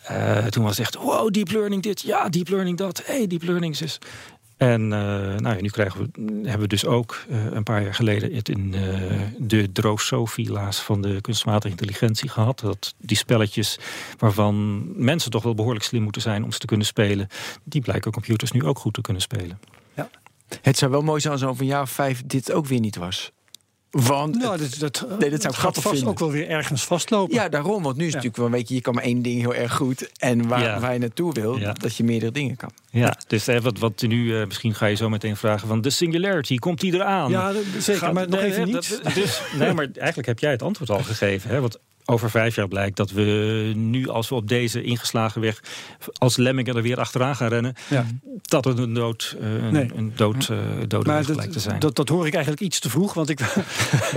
Eh, toen was het echt, wow, deep learning dit, ja, deep learning dat, hey, deep learning zus. En eh, nou ja, nu krijgen we, hebben we dus ook eh, een paar jaar geleden het in de droosofila's van de kunstmatige intelligentie gehad. Dat die spelletjes waarvan mensen toch wel behoorlijk slim moeten zijn om ze te kunnen spelen, die blijken computers nu ook goed te kunnen spelen. Het zou wel mooi zijn als over een jaar of vijf dit ook weer niet was. Want Nou, dat, dat, Nee, dat zou het ik gaat vast vinden. ook wel weer ergens vastlopen. Ja, daarom. Want nu is het natuurlijk wel een beetje... je kan maar één ding heel erg goed. En waar, Ja. waar je naartoe wil, Ja. dat je meerdere dingen kan. Ja, dus eh, wat, wat nu, eh, misschien ga je zo meteen vragen van de singularity, komt die eraan? Ja, dat- zeker, Gaat- maar nog nee, even hè, niet. dus, nee, maar eigenlijk heb jij het antwoord al gegeven. Hè? Want over vijf jaar blijkt dat we nu, als we op deze ingeslagen weg... als lemmingen er weer achteraan gaan rennen... Ja. dat het een, dood, eh, een, Nee. een dood, eh, dode Maar weg dat, blijkt te zijn. dat, dat hoor ik eigenlijk iets te vroeg. Want ik,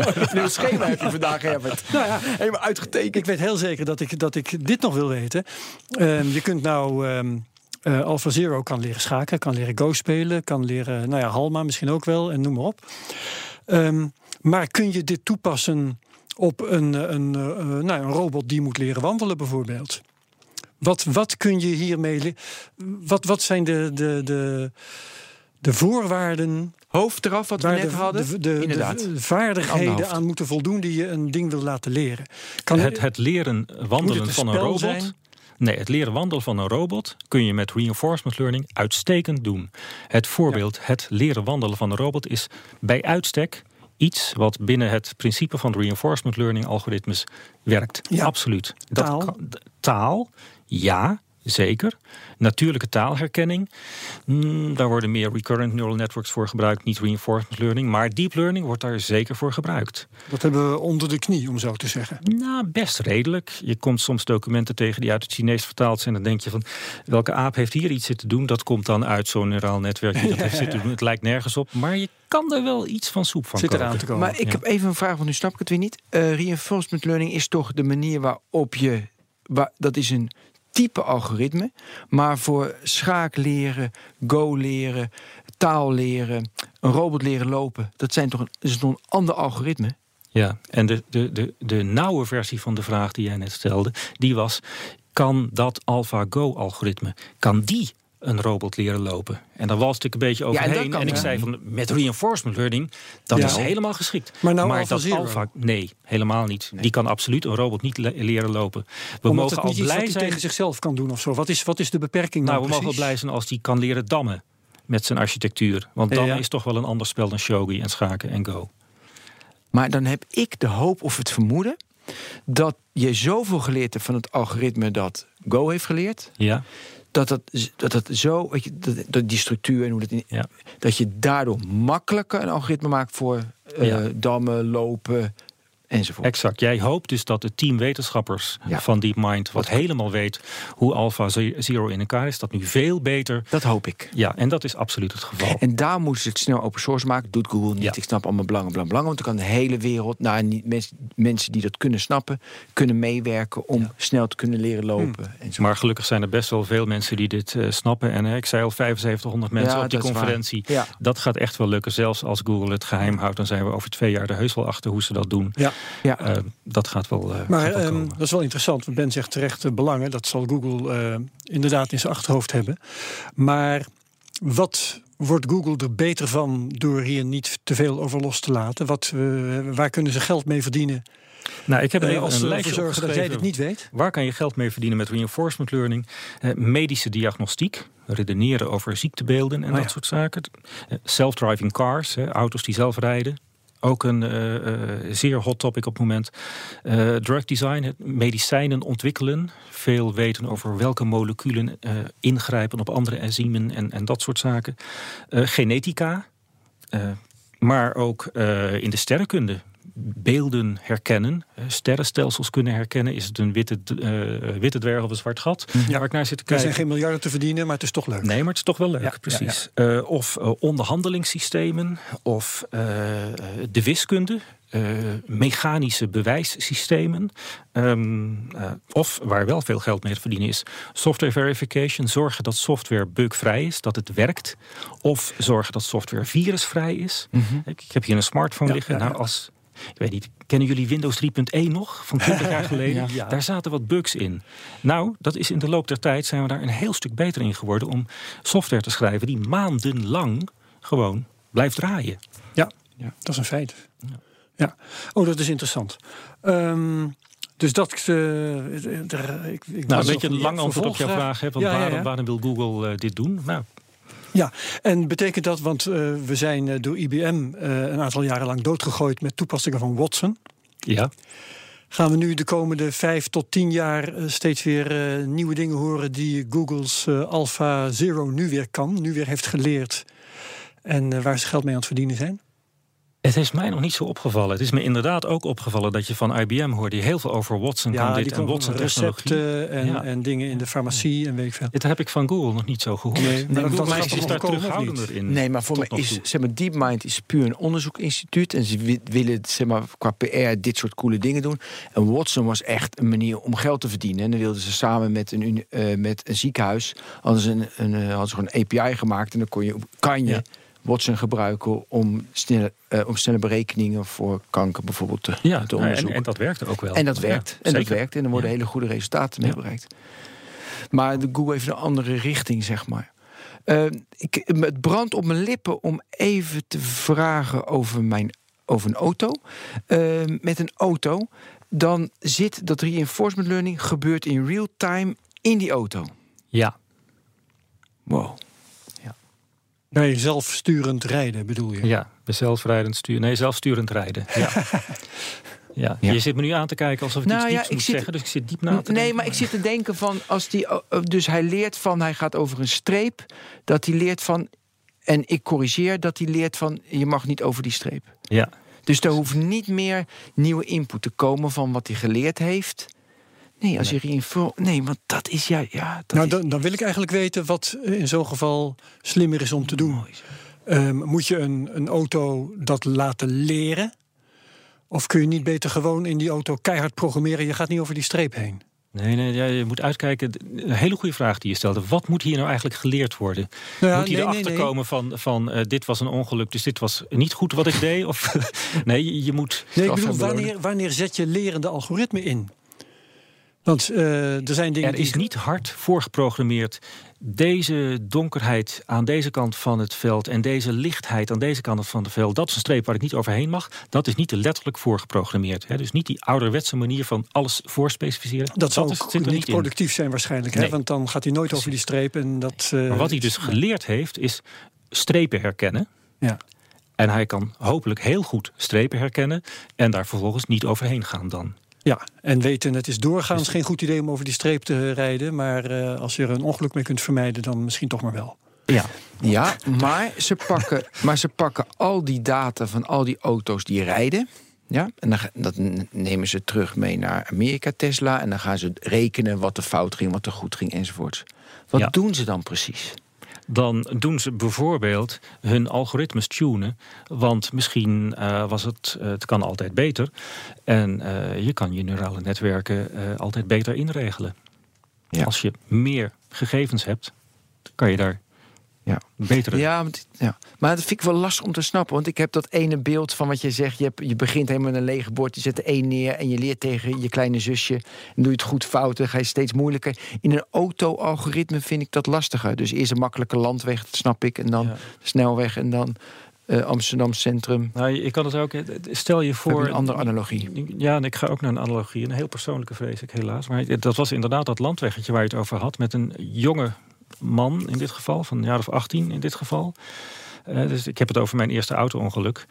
Een schema heb je vandaag, Herbert. nou ja, Helemaal uitgetekend. ik weet heel zeker dat ik, dat ik dit nog wil weten. Ehm, je kunt nou ehm eh, Alpha Zero kan leren schaken, kan leren Go spelen, kan leren, nou ja, Halma misschien ook wel en noem maar op. Ehm, maar kun je dit toepassen op een, eh, een, eh, eh, nou, een robot die moet leren wandelen bijvoorbeeld? Wat, wat kun je hiermee... Wat, wat zijn de, de, de, de voorwaarden Hoofd eraf, wat we net de, hadden. de, de, Inderdaad. de vaardigheden aan moeten voldoen die je een ding wil laten leren? Kan het, het leren wandelen het van een robot... zijn? Nee, het leren wandelen van een robot kun je met reinforcement learning uitstekend doen. Het voorbeeld, het leren wandelen van een robot, is bij uitstek iets wat binnen het principe van reinforcement learning algoritmes werkt. Ja. Absoluut. Taal? kan- taal, ja, zeker. Natuurlijke taalherkenning, mm, daar worden meer recurrent neural networks voor gebruikt, niet reinforcement learning. Maar deep learning wordt daar zeker voor gebruikt. Dat hebben we onder de knie, om zo te zeggen. Nou, best redelijk. Je komt soms documenten tegen die uit het Chinees vertaald zijn. Dan denk je van, welke aap heeft hier iets zitten doen? Dat komt dan uit zo'n neuraal netwerk die dat heeft zitten doen. Het lijkt nergens op, maar je kan er wel iets van soep van Zit koken. eraan te komen. Maar ik Ja. heb even een vraag, want nu snap ik het weer niet. Eh, reinforcement learning is toch de manier waarop je... Waar, dat is een type algoritme. Maar voor schaak leren, go leren, taal leren... een robot leren lopen... dat zijn toch een, is nog een ander algoritme? Ja, en de, de, de, de nauwe versie van de vraag die jij net stelde, die was: kan dat AlphaGo-algoritme, kan die een robot leren lopen. En daar was ik een beetje Ja, en dat overheen. kan, en ik ja. zei van met reinforcement learning, dat Ja. is helemaal geschikt. Maar nou Alpha dat Zero? Alpha, nee, helemaal niet. Die kan absoluut een robot niet le- leren lopen. We Omdat mogen het al niet iets wat blij hij zijn. tegen zichzelf kan doen of zo. Wat is, wat is de beperking Nou, nou, we mogen wel blij zijn als die kan leren dammen met zijn architectuur. Want dammen ja. is toch wel een ander spel dan shogi en schaken en go. Maar dan heb ik de hoop of het vermoeden dat je zoveel geleerd hebt van het algoritme dat Go heeft geleerd. Ja, Dat dat, dat, dat zo, weet je, dat, dat die structuur en hoe dat in, Ja. dat je daardoor makkelijker een algoritme maakt voor eh, Ja. dammen, lopen enzovoort. exact. Jij hoopt dus dat het team wetenschappers Ja. van DeepMind... wat helemaal weet hoe Alpha Ze- Zero in elkaar is... dat nu veel beter... Dat hoop ik. Ja, en dat is absoluut het geval. En daar moeten ze het snel open source maken. Doet Google niet. Ja. Ik snap allemaal belangen, belangen, belangen. Want dan kan de hele wereld, nou, niet, mensen, mensen die dat kunnen snappen, kunnen meewerken om snel te kunnen leren lopen. En zo. Maar gelukkig zijn er best wel veel mensen die dit eh, snappen. En eh, ik zei al 7500 mensen op die conferentie. Dat gaat echt wel lukken. Zelfs als Google het geheim houdt... dan zijn we over twee jaar er heus wel achter hoe ze dat doen. Ja. Ja. Eh, dat gaat wel, eh, Maar gaat wel ehm, dat is wel interessant, want Ben zegt terecht belangen. Dat zal Google eh, inderdaad in zijn achterhoofd hebben. Maar wat wordt Google er beter van door hier niet te veel over los te laten? Wat, waar kunnen ze geld mee verdienen Nou, ik heb even als een lijstje zorgen dat jij dit niet weet? Waar kan je geld mee verdienen met reinforcement learning? Eh, medische diagnostiek, redeneren over ziektebeelden en Oh dat ja. soort zaken. Eh, self-driving cars, hè, auto's die zelf rijden. Ook een eh, eh, zeer hot topic op het moment. Eh, drug design, medicijnen ontwikkelen. Veel weten over welke moleculen ingrijpen op andere enzymen en, en dat soort zaken. Genetica, maar ook in de sterrenkunde. Beelden herkennen, eh, sterrenstelsels kunnen herkennen. Is het een witte, eh, witte dwerg of een zwart gat? Ja. Waar ik naar zit te Er kijken. zijn geen miljarden te verdienen, maar het is toch leuk. Nee, maar het is toch wel leuk, Ja, ja, precies. Of onderhandelingssystemen, of de wiskunde, mechanische bewijssystemen. Ehm, eh, of waar wel veel geld mee te verdienen is, software verification. Zorgen dat software bugvrij is, dat het werkt. Of zorgen dat software virusvrij is. ik, ik heb hier een smartphone liggen. Nou, als, ik weet niet, kennen jullie Windows 3.1 nog? Van 20 jaar geleden? Ja. Daar zaten wat bugs in. Nou, dat is in de loop der tijd zijn we daar een heel stuk beter in geworden om software te schrijven die maandenlang gewoon blijft draaien. Ja, Ja. dat is een feit. Ja. Oh, dat is interessant. Ehm, dus dat... er- ik, ik Nou, een beetje een lang antwoord op jouw vraag. Hè, want Ja, ja, waarom, ja. waarom wil Google eh, dit doen? Nou, Ja, en betekent dat, want eh, we zijn eh, door IBM eh, een aantal jaren lang doodgegooid met toepassingen van Watson. ja. Gaan we nu de komende vijf tot tien jaar steeds weer nieuwe dingen horen die Google's Alpha Zero nu weer kan, nu weer heeft geleerd en waar ze geld mee aan het verdienen zijn? Het is mij nog niet zo opgevallen. Het is me inderdaad ook opgevallen dat je van IBM hoorde heel veel over Watson kan dit die en Watson recepten en, Ja. en dingen in de farmacie en weet ik veel. Dit heb ik van Google nog niet zo gehoord. Nee, maar Nee, Google is daar terughoudender niet? in. Nee, maar voor mij is zeg maar, DeepMind is puur een onderzoekinstituut. En ze wi- willen zeg maar, qua PR dit soort coole dingen doen. En Watson was echt een manier om geld te verdienen. En dan wilden ze samen met een, eh, met een ziekenhuis... hadden ze, een, een, eh, hadden ze gewoon een API gemaakt. En dan kon je, kan je Ja. Watson gebruiken om snelle, eh, om snelle berekeningen... voor kanker bijvoorbeeld te, Ja, te nou, en, onderzoeken. en dat werkte ook wel. En dat Ja, werkt. en dat werkt. En er worden Ja. hele goede resultaten mee bereikt. Maar de Google heeft een andere richting, zeg maar. Eh, ik, het brandt op mijn lippen om even te vragen over, mijn, over een auto. Eh, met een auto, dan zit dat reinforcement learning gebeurt in real time in die auto. Ja, Wow. Bij zelfsturend rijden bedoel je? ja. zelfrijdend sturen. Nee, zelfsturend rijden. Ja. Ja. Ja. Je zit me nu aan te kijken alsof ik Nou iets ja, moet zit- zeggen. Dus ik zit diep na te denken. Nee, maar ik zit te denken van als die. oh, oh, Dus hij leert van, hij gaat over een streep. Dat hij leert van. En ik corrigeer dat hij leert van. Je mag niet over die streep. Ja. Dus er hoeft niet meer nieuwe input te komen van wat hij geleerd heeft. Nee, als je reinfor... Nee, want dat is ja. ja dat Nou, dan, dan wil ik eigenlijk weten wat eh, in zo'n geval slimmer is om te doen. Ehm, moet je een, een auto dat laten leren? Of kun je niet beter gewoon in die auto keihard programmeren? Je gaat niet over die streep heen. Nee, nee, ja, je moet uitkijken. Een hele goede vraag die je stelde. Wat moet hier nou eigenlijk geleerd worden? Nou ja, moet hij nee, erachter nee, nee. komen van, van eh, dit was een ongeluk, dus dit was niet goed wat ik deed? Of nee, je, je moet. Nee, ik bedoel, wanneer, wanneer zet je lerende algoritme in? Want uh, er zijn dingen. Er is niet hard voorgeprogrammeerd. Deze donkerheid aan deze kant van het veld en deze lichtheid aan deze kant van het veld, dat is een streep waar ik niet overheen mag. Dat is niet letterlijk voorgeprogrammeerd. Hè? Dus niet die ouderwetse manier van alles voorspecificeren. Dat zal ook niet, productief zijn waarschijnlijk. Hè? Want dan gaat hij nooit over die streep. En dat, uh, maar wat hij dus geleerd heeft, is strepen herkennen. Ja. En hij kan hopelijk heel goed strepen herkennen en daar vervolgens niet overheen gaan dan. Ja, en weten het is doorgaans geen goed idee om over die streep te rijden. Maar uh, als je er een ongeluk mee kunt vermijden, dan misschien toch maar wel. Ja, ja maar, ze pakken, maar ze pakken al die data van al die auto's die rijden. Ja, en dan, dat nemen ze terug mee naar Amerika, Tesla. En dan gaan ze rekenen wat er fout ging, wat er goed ging enzovoorts. Wat doen ze dan precies? Dan doen ze bijvoorbeeld hun algoritmes tunen. Want misschien uh, was het, uh, het kan altijd beter. En uh, je kan je neurale netwerken altijd beter inregelen. Ja. Als je meer gegevens hebt, kan je daar ja. Betere. Ja, ja, maar dat vind ik wel lastig om te snappen. Want ik heb dat ene beeld van wat je zegt. Je, hebt, je begint helemaal met een lege bord. Je zet er één neer en je leert tegen je kleine zusje. En doe je het goed fout, dan ga je steeds moeilijker. In een auto-algoritme vind ik dat lastiger. Dus eerst een makkelijke landweg, dat snap ik. En dan snelweg en dan uh, Amsterdam Centrum. Nou, je kan het ook. Stel je voor. Een andere analogie. Ja, en ik ga ook naar een analogie. Een heel persoonlijke vrees ik helaas. Maar dat was inderdaad dat landweggetje waar je het over had. Met een jonge man in dit geval, van een jaar of 18 in dit geval. Uh, dus ik heb het over mijn eerste auto-ongeluk.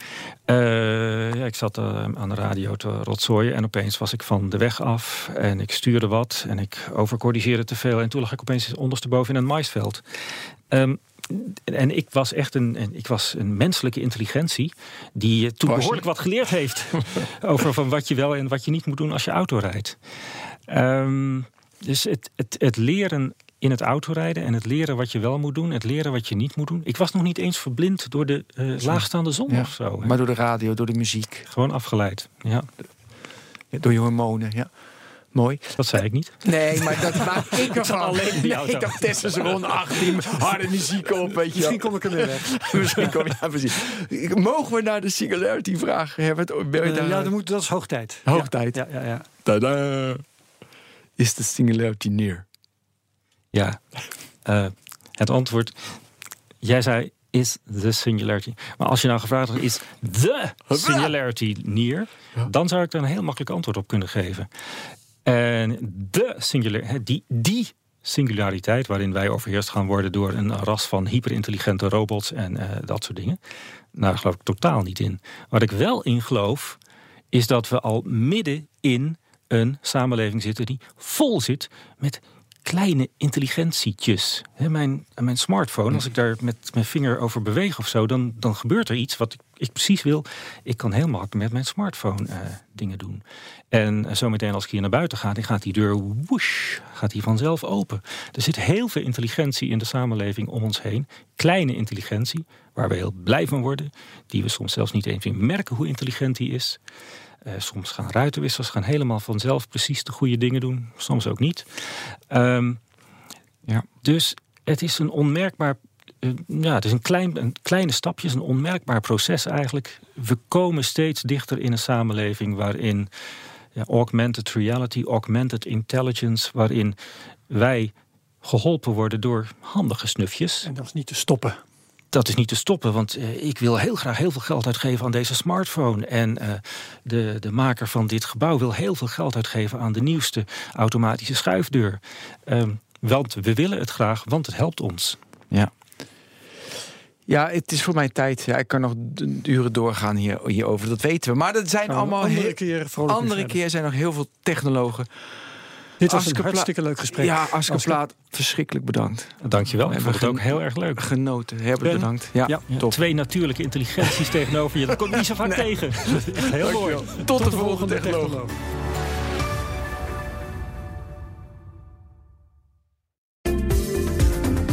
Uh, ja, ik zat uh, aan de radio te rotzooien en opeens was ik van de weg af. En ik stuurde wat en ik overcorrigeerde te veel. En toen lag ik opeens ondersteboven in een maisveld. Um, en ik was echt een, ik was een menselijke intelligentie die toen behoorlijk wat geleerd heeft over van wat je wel en wat je niet moet doen als je auto rijdt. Um, dus het, het, het leren in het autorijden en het leren wat je wel moet doen, het leren wat je niet moet doen. Ik was nog niet eens verblind door de uh, laagstaande zon of zo. Maar door de radio, door de muziek. Gewoon afgeleid, ja. Door je hormonen, ja. Mooi. Dat zei ik niet. Nee, maar dat maak ik ervan. alleen die auto. ik dacht testosteron 18, harde muziek op, weet je Misschien kom ik er weer weg. Misschien kom je, ja, precies. Mogen we naar de singularity vragen, Herbert? Uh, ja, dat, moet, dat is hoog tijd. Hoog tijd. Ja, ja, ja. Tada! Is de singularity neer? Ja, uh, het antwoord. Jij zei is the singularity. Maar als je nou gevraagd had, is the singularity near? Dan zou ik er een heel makkelijk antwoord op kunnen geven. En de die, die singulariteit waarin wij overheerst gaan worden door een ras van hyperintelligente robots en uh, dat soort dingen. Nou, daar geloof ik totaal niet in. Wat ik wel in geloof, is dat we al midden in een samenleving zitten die vol zit met kleine intelligentietjes. mijn, mijn smartphone, als ik daar met mijn vinger over beweeg of zo, dan, dan gebeurt er iets wat ik, ik precies wil. Ik kan heel makkelijk met mijn smartphone uh, dingen doen. En uh, zometeen als ik hier naar buiten ga, dan gaat die deur whoosh, gaat die vanzelf open. Er zit heel veel intelligentie in de samenleving om ons heen. Kleine intelligentie, waar we heel blij van worden. Die we soms zelfs niet eens merken hoe intelligent die is. Uh, soms gaan ruitenwissers gaan helemaal vanzelf precies de goede dingen doen. Soms ook niet. Um, ja. Dus het is een onmerkbaar uh, ja, het is een, klein, een kleine stapje, een onmerkbaar proces eigenlijk. We komen steeds dichter in een samenleving waarin ja, augmented reality, augmented intelligence, waarin wij geholpen worden door handige snufjes. En dat is niet te stoppen dat is niet te stoppen, want uh, ik wil heel graag heel veel geld uitgeven aan deze smartphone. En uh, de, de maker van dit gebouw wil heel veel geld uitgeven aan de nieuwste automatische schuifdeur. Uh, want we willen het graag, want het helpt ons. Ja. Ja, het is voor mij tijd. Ja, ik kan nog uren doorgaan hier, hierover, dat weten we. Maar dat zijn allemaal andere keer. Andere keer zijn nog heel veel technologen dit was een hartstikke leuk gesprek. Ja, Aske Plaat, verschrikkelijk bedankt. Dankjewel, ik vond het ook heel erg leuk. Genoten, Herbert bedankt. Ja, ja. Top. Twee natuurlijke intelligenties tegenover je, dat komt niet zo vaak tegen. heel mooi. Tot, de, volgende, technoloog.